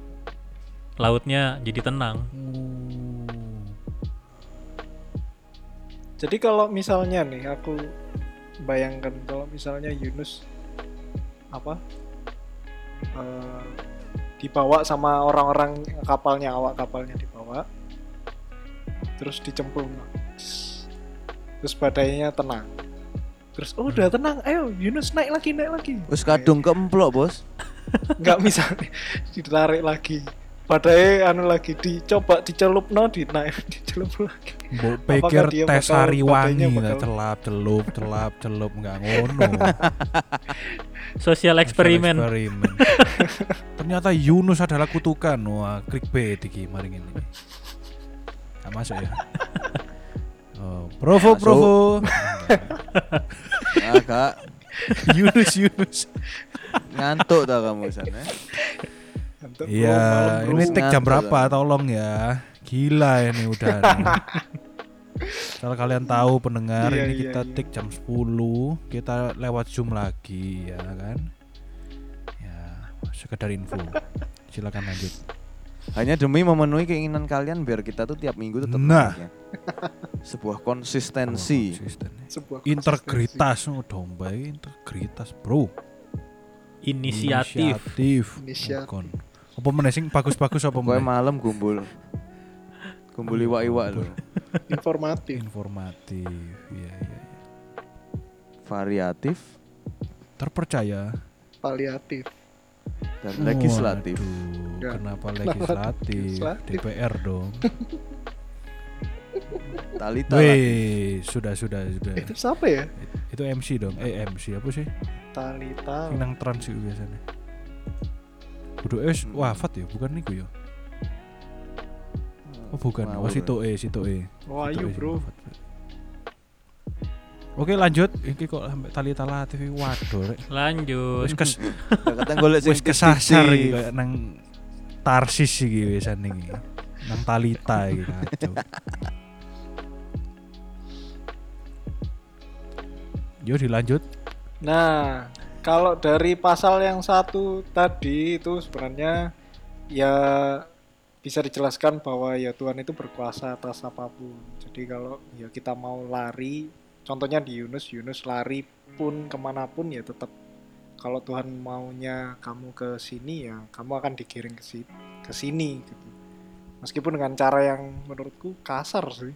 lautnya jadi tenang. Oh. Jadi kalau misalnya nih aku bayangkan kalau misalnya Yunus apa eh, dibawa sama orang-orang kapalnya awak kapalnya dibawa. Terus dicemplung terus badainya tenang. Terus oh udah tenang. Ayo Yunus naik lagi naik lagi. Wis kadung kemplok, Bos. nggak misalnya ditarik lagi. Badai anu lagi dicoba dicelup no dinaik dicelup lagi. Pikir tes sari wangi bakal- celap celup celap celup nggak ngono. Sosial eksperimen. Eksperimen. Ternyata Yunus adalah kutukan. Wah, clickbait iki maring ini. Nggak masuk ya. Oh, provo Masuk. provo. Agak Yunus Yunus. ngantuk tak kamu sana. Untuk Iya, ini take jam berapa? Tolong ya. Gila ini udah. Kalau kalian tahu pendengar Iya, ini iya, kita iya. take jam 10, kita lewat Zoom lagi ya kan. Ya, sekedar info. Silakan lanjut. Hanya demi memenuhi keinginan kalian biar kita tuh tiap minggu tetap Nah. ya. Sebuah konsistensi. Konsisten. sebuah Integritas oh, domba ini integritas, Bro. Inisiatif. Inisiatif. Inisiatif. Bukan. Apa meneh bagus-bagus apa meneh? malam gumbul. Gumbul iwak-iwak loh. konsistensi. informatif Informatif. Iya, iya, iya. Variatif Terpercaya. paliatif dan legislatif. Waduh, Ya. kenapa Kenapa legislatif? legislatif? DPR dong. Talita. Wih, sudah sudah sudah. itu siapa ya Itu MC dong. Eh MC apa sih? Talita nang trans itu biasanya. Wis Hmm. wafat ya, bukan niku ya. Oh bukan, oh Ngawur. situ e, situ e. Wah, Situ ayo e bro. Oke lanjut, iki kok sampai tali tala TV waduh rek. Lanjut. Wis kes Kadang golek sing wis kesasar iki kayak nang Tarsis iki wisan iki. Nang Talita iki kacau. Yo dilanjut. Nah, kalau dari pasal yang satu tadi itu sebenarnya ya bisa dijelaskan bahwa ya Tuhan itu berkuasa atas apa pun. Jadi kalau ya kita mau lari, contohnya di Yunus, Yunus lari pun ke mana pun ya tetap kalau Tuhan maunya kamu ke sini ya kamu akan digiring ke sini, ke sini gitu. Meskipun dengan cara yang menurutku kasar sih.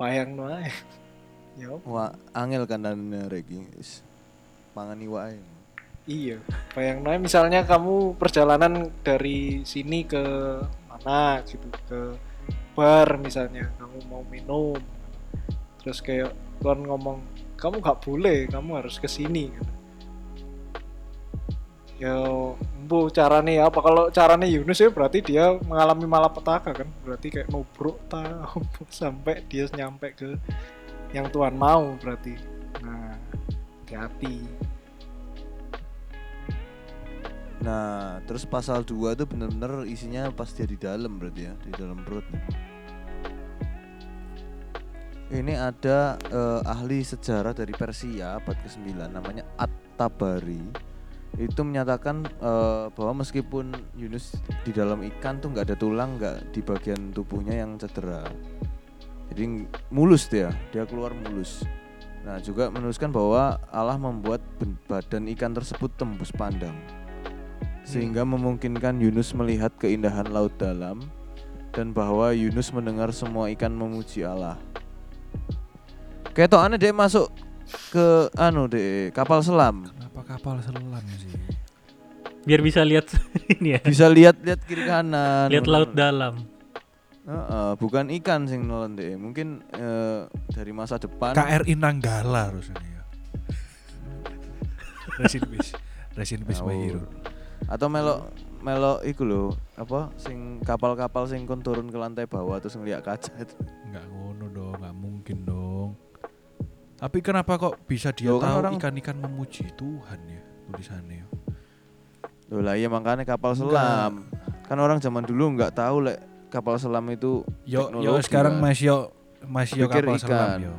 Bayang wae. ya? Wah, angel kan reki. Wis. Mangani wae. Iya, bayang misalnya kamu perjalanan dari sini ke mana gitu, ke bar misalnya, kamu mau minum, terus kayak Tuhan ngomong, kamu nggak boleh, kamu harus ke sini. Gitu. Ya, bu caranya apa? Kalau caranya Yunus ya berarti dia mengalami malapetaka kan, berarti kayak nubruk tahu sampai dia nyampe ke yang Tuhan mau berarti. Nah, hati-hati. Nah, terus pasal 2 itu bener-bener isinya pas dia di dalam berarti ya, di dalam perut. Ini ada eh, ahli sejarah dari Persia abad ke-9 namanya At-Tabari. Itu menyatakan eh, bahwa meskipun Yunus di dalam ikan tuh nggak ada tulang, nggak di bagian tubuhnya yang cedera. Jadi mulus dia, dia keluar mulus. Nah, juga menuliskan bahwa Allah membuat badan ikan tersebut tembus pandang sehingga memungkinkan Yunus melihat keindahan laut dalam dan bahwa Yunus mendengar semua ikan memuji Allah. Ketokane dia masuk ke anu deh kapal selam. Kenapa kapal selam sih? Biar bisa lihat ini ya. Bisa lihat-lihat kiri kanan. Lihat laut dalam. Heeh, bukan ikan sing nolong deh. Mungkin eh, dari masa depan. KRI Nanggala harusnya ya. Resin bis. Resin bis my hero. Atau melok melok iku lho, apa sing kapal-kapal sing kon turun ke lantai bawah terus ngeliat kaca itu. Enggak ngono dong, enggak mungkin dong. Tapi kenapa kok bisa dia Loh, tahu orang- ikan-ikan memuji Tuhan ya tulisannya? Loh lah iya makanya kapal selam. Kan orang zaman dulu nggak tahu lek kapal selam itu Yo yo sekarang kan. masih yo masih yo kapal selam ikan. yo.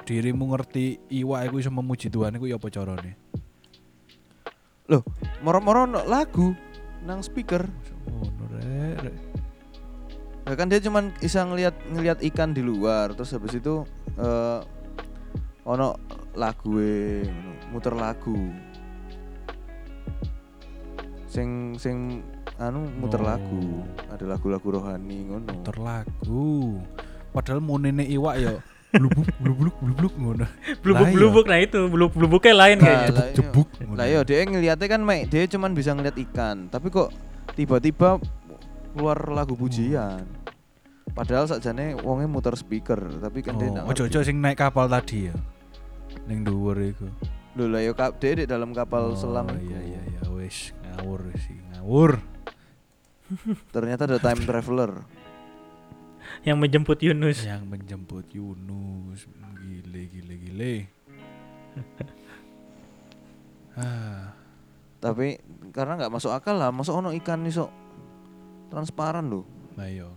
Dirimu ngerti iwak iku iso memuji Tuhan iku ya apa carane? Loh, moro-moro no lagu nang speaker. Ya kan dia cuman bisa ngelihat ngelihat ikan di luar terus habis itu eh ono lagu muter lagu. Sing sing anu muter Oh. lagu. Ada lagu-lagu rohani ngono. Muter lagu. Padahal monene iwak yo blubuk blubuk blubuk ngono. Blubuk iya. blubuk nah itu blubuk blubuknya lain Nah, kayaknya. lah, Jebuk. iya. Lah iya dia ngeliatnya kan mek dia cuman bisa ngeliat ikan, tapi kok tiba-tiba keluar lagu pujian. Padahal sakjane wonge muter speaker, tapi kan dia Oh, nggak ojo ojo sing naik kapal tadi ya. Ning dhuwur iku. Loh lah ya kap dia di dalam kapal Oh, selam Iya iya iya wis ngawur sih ngawur. Ternyata ada time traveler. Yang menjemput Yunus. Yang menjemput Yunus. Gile gile gile. ah, Tapi karena nggak masuk akal lah, masuk ono ikan iso transparan loh. nah yo.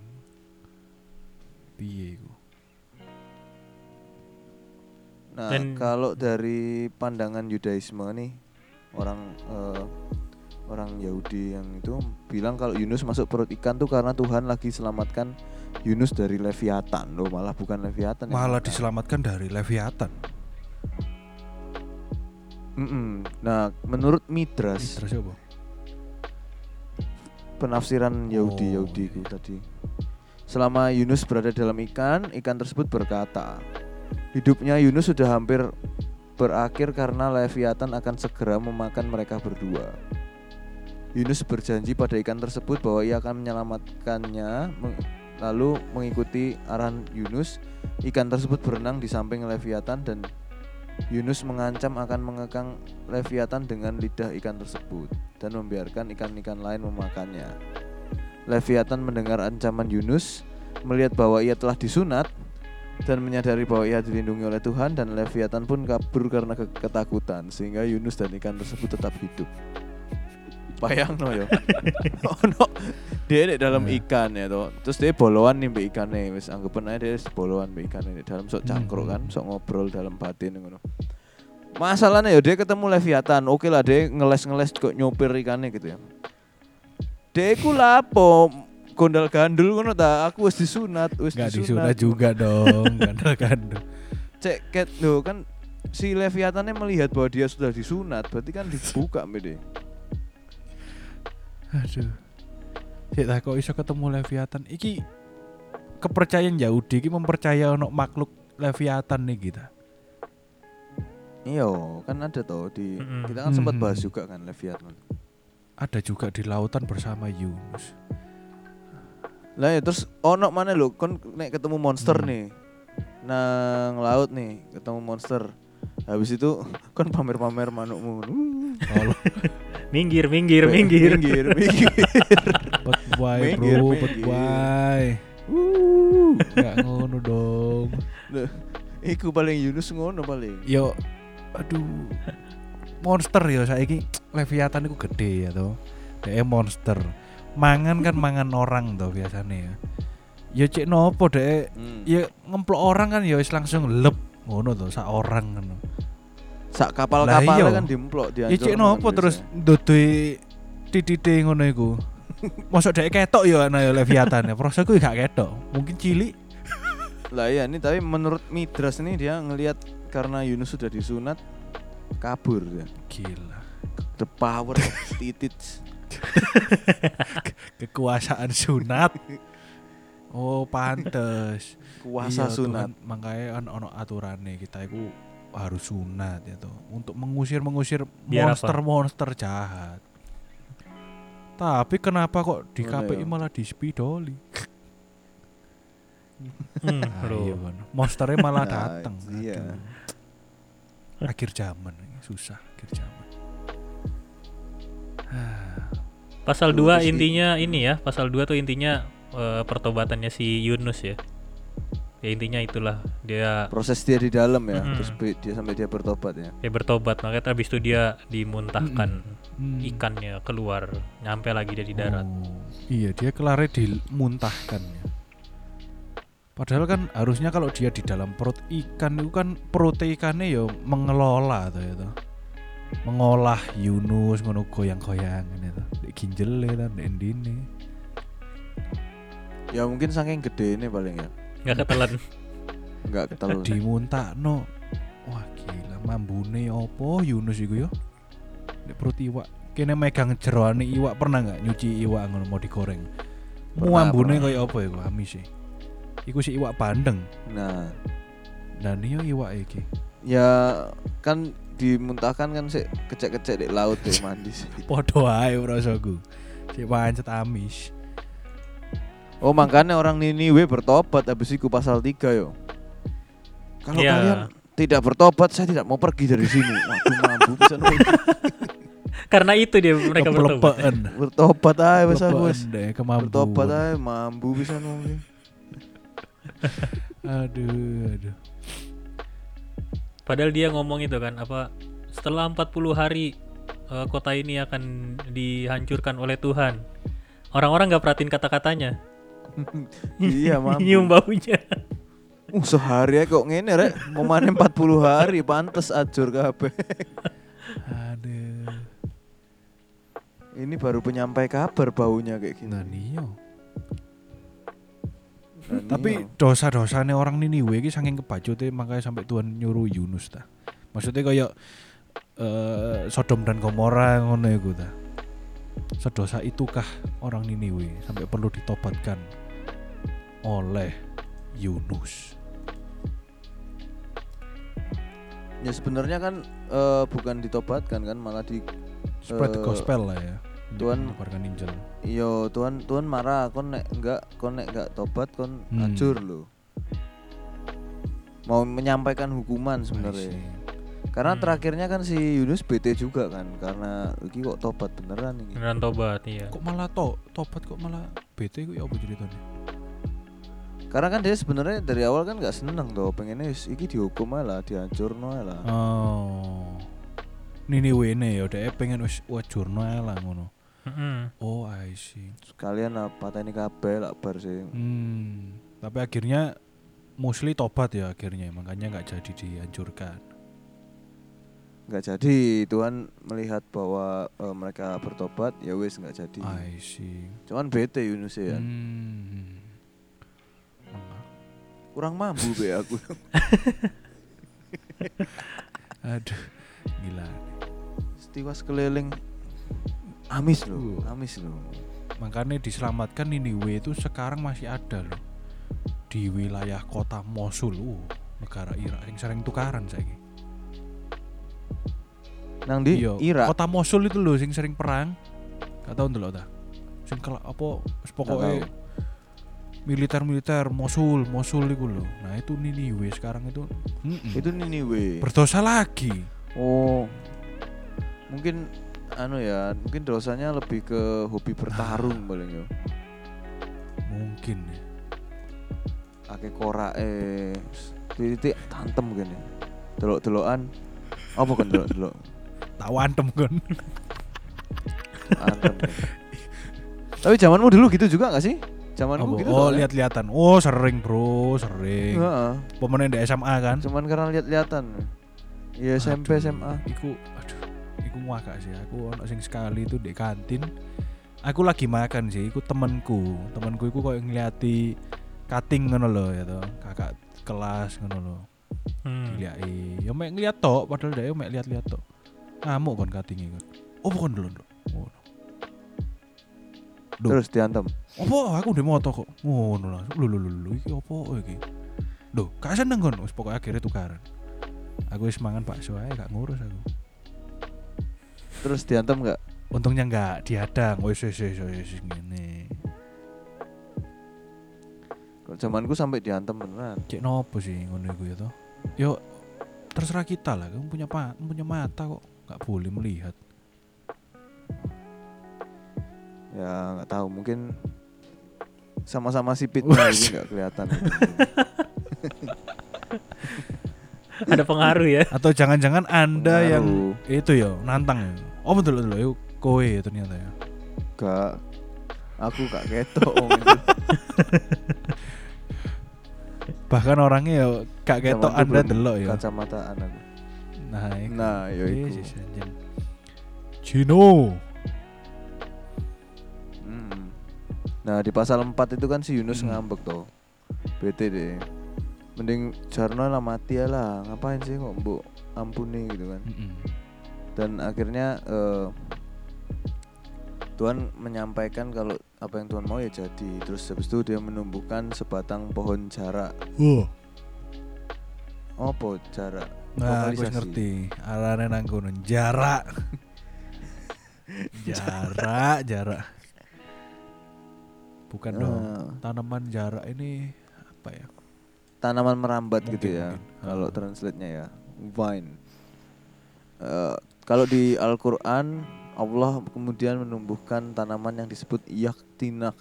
Piye iku? Nah, kalau dari pandangan Yudaisme nih, orang eh, orang Yahudi yang itu bilang kalau Yunus masuk perut ikan tuh karena Tuhan lagi selamatkan Yunus dari Leviathan loh, malah bukan Leviathan. yang Malah makan. diselamatkan dari Leviathan. Mm-mm. Nah, menurut Midras, Terus apa? penafsiran Yahudi Oh, Yahudi itu iya. tadi. Selama Yunus berada dalam ikan, ikan tersebut berkata, hidupnya Yunus sudah hampir berakhir karena Leviathan akan segera memakan mereka berdua. Yunus berjanji pada ikan tersebut bahwa ia akan menyelamatkannya, lalu mengikuti arahan Yunus, ikan tersebut berenang di samping Leviathan dan Yunus mengancam akan mengekang Leviathan dengan lidah ikan tersebut dan membiarkan ikan-ikan lain memakannya. Leviathan mendengar ancaman Yunus, melihat bahwa ia telah disunat dan menyadari bahwa ia dilindungi oleh Tuhan dan Leviathan pun kabur karena ke- ketakutan sehingga Yunus dan ikan tersebut tetap hidup. Bayang no yo. Ono dia di dalam Nah. ikan ya toh. Terus dia boloan nih mbek ikane wis anggapan aja dia boloan mbek ikane di dalam sok cangkruk kan, Hmm. sok ngobrol dalam batin ngono. Masalahnya ya dia ketemu Leviathan, oke lah dia ngeles-ngeles kok nyopir ikannya gitu ya. Dia ku lapo gondal gandul ngono ta, aku wis disunat, wis Gak disunat juga dong, gandel-gandel. Cek ket lho kan si Leviathannya melihat bahwa dia sudah disunat, berarti kan dibuka dia. Aduh. Sik tak kok iso ketemu Leviathan. Iki kepercayaan Yahudi iki mempercaya ono makhluk Leviathan nih kita. Iya, kan ada toh di Mm-mm. kita kan sempat Mm. bahas juga kan Leviathan. Ada juga di lautan bersama Yunus. Lah ya terus ono mana lho kon nek ketemu monster Hmm. nih. Nang laut nih, ketemu monster. Habis itu kon pamer-pamer manukmu. Kalau Minggir, minggir, minggir. minggir, minggir. wae Minggir, bro, pet minggir. wae. Wuh. Gak ngono dong. Iku paling Yunus ngono paling. Yo aduh. Monster yo saiki Leviathan iku gede ya toh. Dek monster. Mangan kan mangan orang toh biasanya ya. Ya cek nopo dek Hmm. ya ngemplok orang kan ya langsung lep ngono tuh sak orang ngono. Sak Lah kapal-kapalnya iya. kan dimplok dia. Ya cek nopo terus dodoi titite ngono iku. Mosok dek ketok ya ana ya Leviathan ya. Proseku gak ketok. Mungkin cilik. Lah iya ini tapi menurut Midras ini dia ngelihat karena Yunus sudah disunat kabur dia. Gila. The power of titit. Kekuasaan sunat. Oh, pantes. Kuasa Iya, sunat. Makanya kan ono aturannya kita itu harus sunat ya toh. Untuk mengusir-mengusir Biar apa? monster-monster jahat. Tapi kenapa kok di KPI ya. malah di spidoli? Hmm, Ah, bro. iya kan. Monsternya malah Nah, datang. iya. Akhir zaman ini susah akhir zaman. Pasal Dulu 2 sih. intinya ini ya, pasal 2 tuh intinya eh, pertobatannya si Yunus ya. Ya intinya itulah dia Proses dia di dalam ya, Mm-mm. terus dia sampai dia bertobat ya. dia bertobat makanya habis itu dia dimuntahkan Hmm. ikannya keluar, nyampe lagi dia di darat. Oh, iya dia kelarnya dimuntahkan ya. Padahal kan harusnya kalau dia di dalam perut ikan itu kan perut ikannya ya mengelola tuh ya tuh. Mengolah Yunus ngono goyang-goyangan itu. Di ginjele kan di endine. Ya mungkin saking gede ini paling ya. Nggak ketelan. Enggak ketelun. Dimuntakno. Wah gila mambune opo Yunus iku yo. Di perut iwak. Kene megang jeroane iwak pernah nggak nyuci iwak ngono mau digoreng. Mu Pernah, ambune pernah. kaya apa iku amis sih. Iku si iwak bandeng. Nah, Dan iya iwak iki. ya kan dimuntahkan kan sih kecek-kecek di laut deh mandi sih. Podo ae rasaku. Si pancet amis. Oh makanya orang Niniwe bertobat habis itu pasal 3 yo. Kalau Iya. kalian tidak bertobat, saya tidak mau pergi dari sini. Waduh mampu bisa. Karena itu dia mereka bertobat. Bertobat aja deh kemampuan. Bertobat aja mampu bisa nol. Aduh, aduh. Padahal dia ngomong itu kan apa setelah 40 hari eh, kota ini akan dihancurkan oleh Tuhan. Orang-orang nggak perhatiin kata-katanya. Iya mampu. Nyium baunya. Uh, sehari aja kok ngene rek, mau manen 40 hari pantes ajur kabeh. Aduh. Ini baru penyampai kabar baunya kayak gini. Nah. Nah, Tapi dosa-dosanya orang Niniwe iki saking kebacute makanya sampai Tuhan nyuruh Yunus ta. Maksudnya kayak eh, Sodom dan Gomora ngono iku ta. Sedosa itukah orang Niniwe sampai perlu ditobatkan oleh Yunus. ya sebenarnya kan eh, bukan ditobatkan kan malah di Spread the Eh, gospel lah ya. Tuhan- menyebarkan Injil. Iya, Tuhan Tuhan marah kon nek enggak kon nek enggak tobat kon Hmm. hancur lo. Mau menyampaikan hukuman sebenarnya. Karena Hmm. terakhirnya kan si Yunus BT juga kan karena iki kok tobat beneran ini. beneran tobat iya Kok malah to tobat kok malah BT kok ya apa ceritanya? Karena kan dia sebenarnya dari awal kan nggak seneng tuh, pengennya wis iki dihukum aja lah, dihancurno aja lah. Oh. Nini wene ya udah pengen wis wajurno lah ngono. Oh, I see. Sekalian apa ini kabeh lah bar sih. Hmm. Tapi akhirnya Musli tobat ya akhirnya makanya nggak jadi dihancurkan. nggak jadi Tuhan melihat bahwa eh, mereka bertobat ya wis nggak jadi I see. cuman bete Yunus ya Hmm. Kurang mampu be aku Aduh, gila. setiwas keliling amis loh Uh. amis loh Makanya diselamatkan Niniwe itu sekarang masih ada loh di wilayah kota Mosul, uh, negara Irak yang sering tukaran saiki. nang di Iya, Irak Kota Mosul itu loh sing sering perang. Gak tau ndelok ta. Sing kelak apa tahu. Militer-militer Mosul, Mosul iku loh. Nah, itu Niniwe sekarang itu mm-mm, itu Niniwe berdosa lagi. oh mungkin anu ya mungkin dosanya lebih ke hobi bertarung paling yo Mungkin ya. ake korak eh titik tantem mungkin ya delok delokan apa kan delok delok Tak wantem kan. Antem ya. tapi zamanmu dulu gitu juga gak sih zamanku Apa? gitu oh, lihat-lihatan. Oh, sering, Bro, sering. Heeh. Pemain di SMA kan. cuman karena lihat-lihatan ya SMP Aduh, SMA Iku aduh, iku muaka sih. Aku ono sing sekali itu di kantin. Aku lagi makan sih, iku temenku. Temenku iku koyo ngeliati cutting ngono lho ya toh. Kakak kelas ngono lho. Hmm. Diliai. Ya mek ngeliat tok, padahal dia mek lihat-lihat tok. Ngamuk kon cutting kan. Oh, bukan dulu. Oh. Duh. terus diantem Apa aku di moto kok. Ngono lah. Lho lho lho lho iki apa iki? Duh, gak seneng kon. Wis pokoke akhirnya tukaran. Aku wis mangan bakso ae gak ngurus aku. terus diantem nggak Untungnya enggak dihadang. Wis wis wis wis ngene. Zamanku sampai diantem beneran Cek nopo sih ngono iku ya toh. Yo terserah kita lah. Kamu punya pa, punya mata kok. Gak boleh melihat. Ya nggak tahu mungkin sama-sama sipitnya jadi nggak kelihatan ada pengaruh ya Atau jangan-jangan Anda yang Pengaruh. itu ya nantang ya. Oh betul betul itu kowe ya ternyata ya. gak aku gak ketok itu. Bahkan orangnya ya gak ketok Anda delok ya. kacamataan aku Nah, iku. nah ya itu Yesus, anjing. Cino. Nah di pasal 4 itu kan si Yunus Hmm. ngambek tuh bete deh mending Jarno lah mati ya lah ngapain sih kok mbok ampuni gitu kan Mm-mm. dan akhirnya eh, Tuhan menyampaikan kalau apa yang Tuhan mau ya jadi terus habis itu dia menumbuhkan sebatang pohon jarak Wah. apa jarak Nah, aku ngerti. Arane nang kono jarak. jarak, jarak. Bukan dong. Eh, Tanaman jarak ini apa ya? tanaman merambat Mungkin, gitu ya mungkin. kalau Hmm. translate-nya ya vine Eh, kalau di Al-Quran Allah kemudian menumbuhkan tanaman yang disebut yaktinak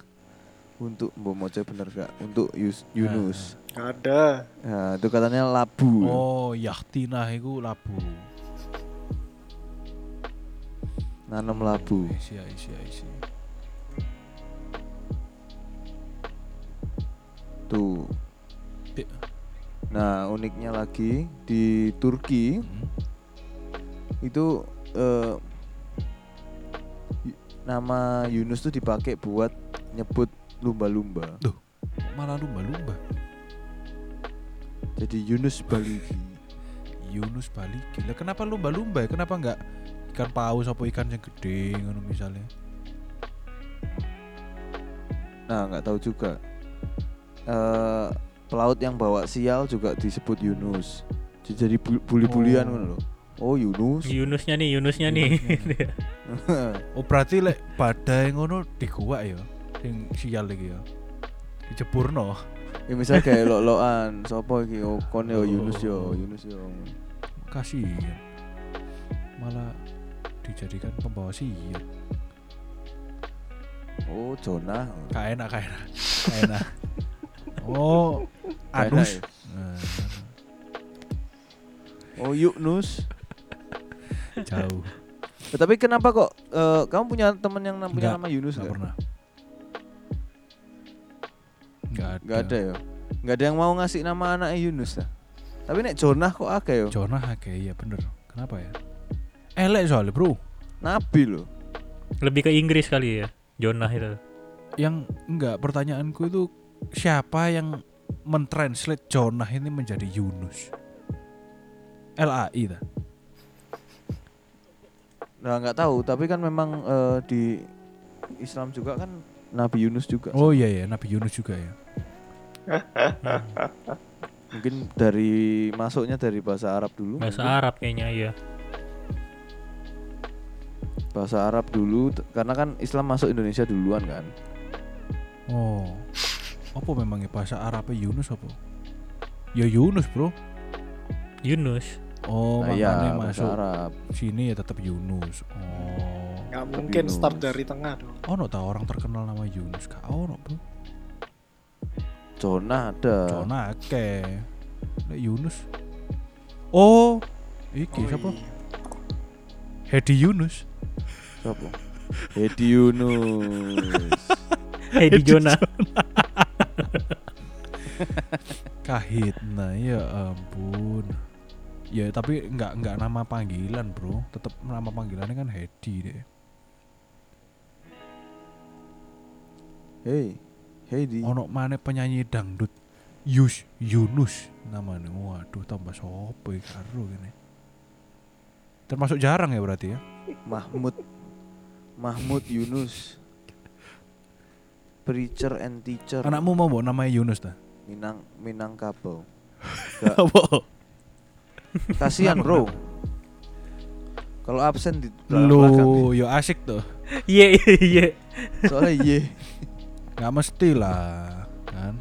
untuk moco bener gak untuk Yus- Yunus Nggak ada. ya, itu katanya labu Oh, yahtinah iku labu. nanam labu Isi, isi, isi. Ti- nah uniknya lagi di Turki Hmm. itu eh, nama Yunus tuh dipakai buat nyebut lumba-lumba Kok Malah lumba-lumba. jadi Yunus Baligi Yunus balik. Gila, kenapa lumba-lumba? ya? Kenapa enggak ikan paus apa ikan yang gede ngono misalnya? nah nggak tahu juga eh pelaut yang bawa sial juga disebut Yunus jadi bu- buli-bulian Oh. ngono loh oh Yunus Yunusnya nih Yunusnya nih Oh, berarti lek badai ngono di gua ya. Sing sial lagi ya. Dijeburno. ya misal kayak lo-loan sopo iki oh kon yo Oh. Yunus yo Yunus yo kasihan malah dijadikan pembawa sial Oh, Jonah. Gak enak, gak enak. Gak enak. Oh, Gak Anus. ya? Nah, Oh, Yunus. jauh. Eh, tapi kenapa kok eh, kamu punya teman yang nam- punya Nggak, nama Yunus Gak nggak? pernah. Gak ada. Nggak ada ya. Nggak ada yang mau ngasih nama anaknya Yunus lah. Tapi nek Jonah kok akeh yo. Jonah oke iya bener. Kenapa ya? Elek soalnya bro. Nabi loh. Lebih ke Inggris kali ya. Jonah itu. Yang enggak pertanyaanku itu siapa yang mentranslate Jonah ini menjadi Yunus? LAI dah. Nah nggak tahu. Tapi kan memang eh, di Islam juga kan Nabi Yunus juga. Oh iya ya, Nabi Yunus juga ya. Mungkin dari masuknya dari bahasa Arab dulu. Bahasa mungkin. Arab kayaknya iya. Bahasa Arab dulu karena kan Islam masuk Indonesia duluan kan. Oh. Apa memangnya bahasa Arabnya Yunus apa? Ya Yunus, Bro. Yunus. Oh, nah, iya, makanya bahasa masuk Arab. sini ya tetap Yunus. Oh. Nggak mungkin Yunus. start dari tengah dong. Oh, no tahu orang terkenal nama Yunus. Kak, oh, no, Bro. Jonah ada. Jonah akeh. Nek Yunus. Oh, iki siapa? iya. Hedi Yunus. Siapa? Hedi Yunus. Hedi Jonah. Kahitna ya ampun. Ya tapi nggak nggak nama panggilan bro, tetap nama panggilannya kan Hedi deh. Hei, Hedi. Ono mana penyanyi dangdut Yus Yunus namanya. Waduh tambah sopo karo gini. Termasuk jarang ya berarti ya. Mahmud Mahmud Yunus Preacher and teacher Anakmu mau bawa namanya Yunus dah. Minang Minangkabau Apa? Kasihan bro Kalau absen di Lu yo asik tuh. Iya iya iya. Soalnya iya Nggak mesti lah kan.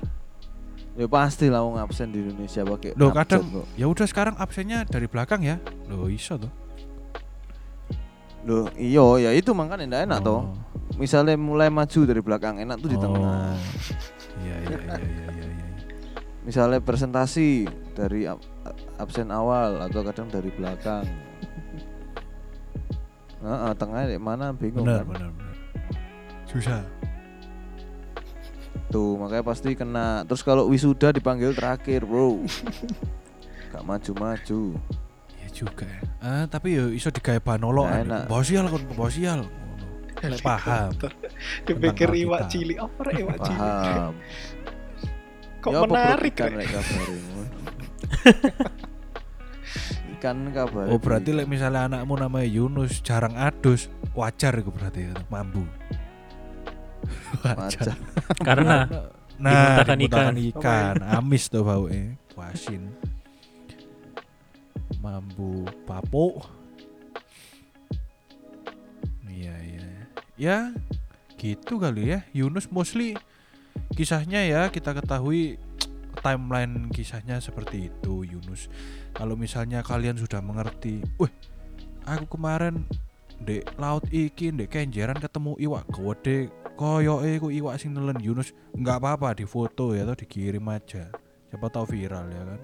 Ya pasti lah wong absen di Indonesia pakai Loh kadang ya udah sekarang absennya dari belakang ya. Loh iso tuh. Loh iyo ya itu makanya ndak enak toh Oh. Misalnya mulai maju dari belakang enak tuh di tengah Oh. Iya iya iya iya iya. Misalnya presentasi dari ab- absen awal atau kadang dari belakang Nah, tengah di mana bingung Benar kan? benar benar. Susah. Tuh makanya pasti kena. Terus kalau wisuda dipanggil terakhir, bro. Gak maju-maju. Iya juga ya. Ah, tapi yo iso digawe banolokan. Nggak enak. Bawa sial kon bawa sial. Ngono. Lek paham. Dipikir iwak cilik apa iwak cilik? Paham. Kok Ya menarik ikan rek kabarimu? ikan kabar. Oh berarti lek misalnya anakmu namanya Yunus jarang adus, wajar itu berarti ya, mambu. Wajar. Karena nah, dimuntahkan ikan. ikan. Amis tuh baunya, wasin. Mambu papo. Iya iya. Ya gitu kali ya. Yunus mostly kisahnya ya kita ketahui timeline kisahnya seperti itu Yunus. Kalau misalnya kalian sudah mengerti, wih, aku kemarin dek laut iki dek kenjeran ketemu iwak gede koyo ku iwak sing nelen Yunus nggak apa-apa di foto ya atau dikirim aja siapa tahu viral ya kan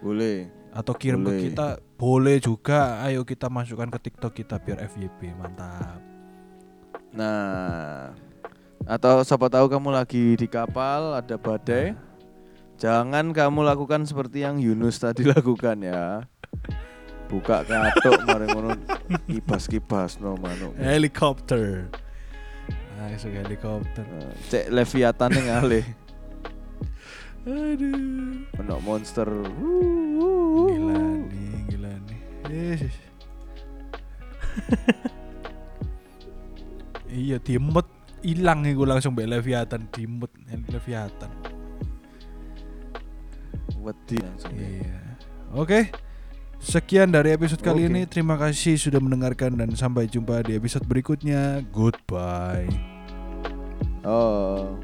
Boleh. atau kirim Boleh. ke kita boleh juga ayo kita masukkan ke TikTok kita biar FYP mantap Nah, atau siapa tahu kamu lagi di kapal ada badai. Jangan kamu lakukan seperti yang Yunus tadi lakukan ya. Buka katok mari ngono kibas-kibas no manuk. helikopter nah iso helikopter Nah, Cek Leviathan yang ngalih. aduh Ono monster. gila nih gila nih iya dimut hilang iku langsung mbek Leviathan dimut Leviathan Wedi langsung. Iya. Oke. Sekian dari episode kali Oke. ini. Terima kasih sudah mendengarkan dan sampai jumpa di episode berikutnya. Goodbye. Oh.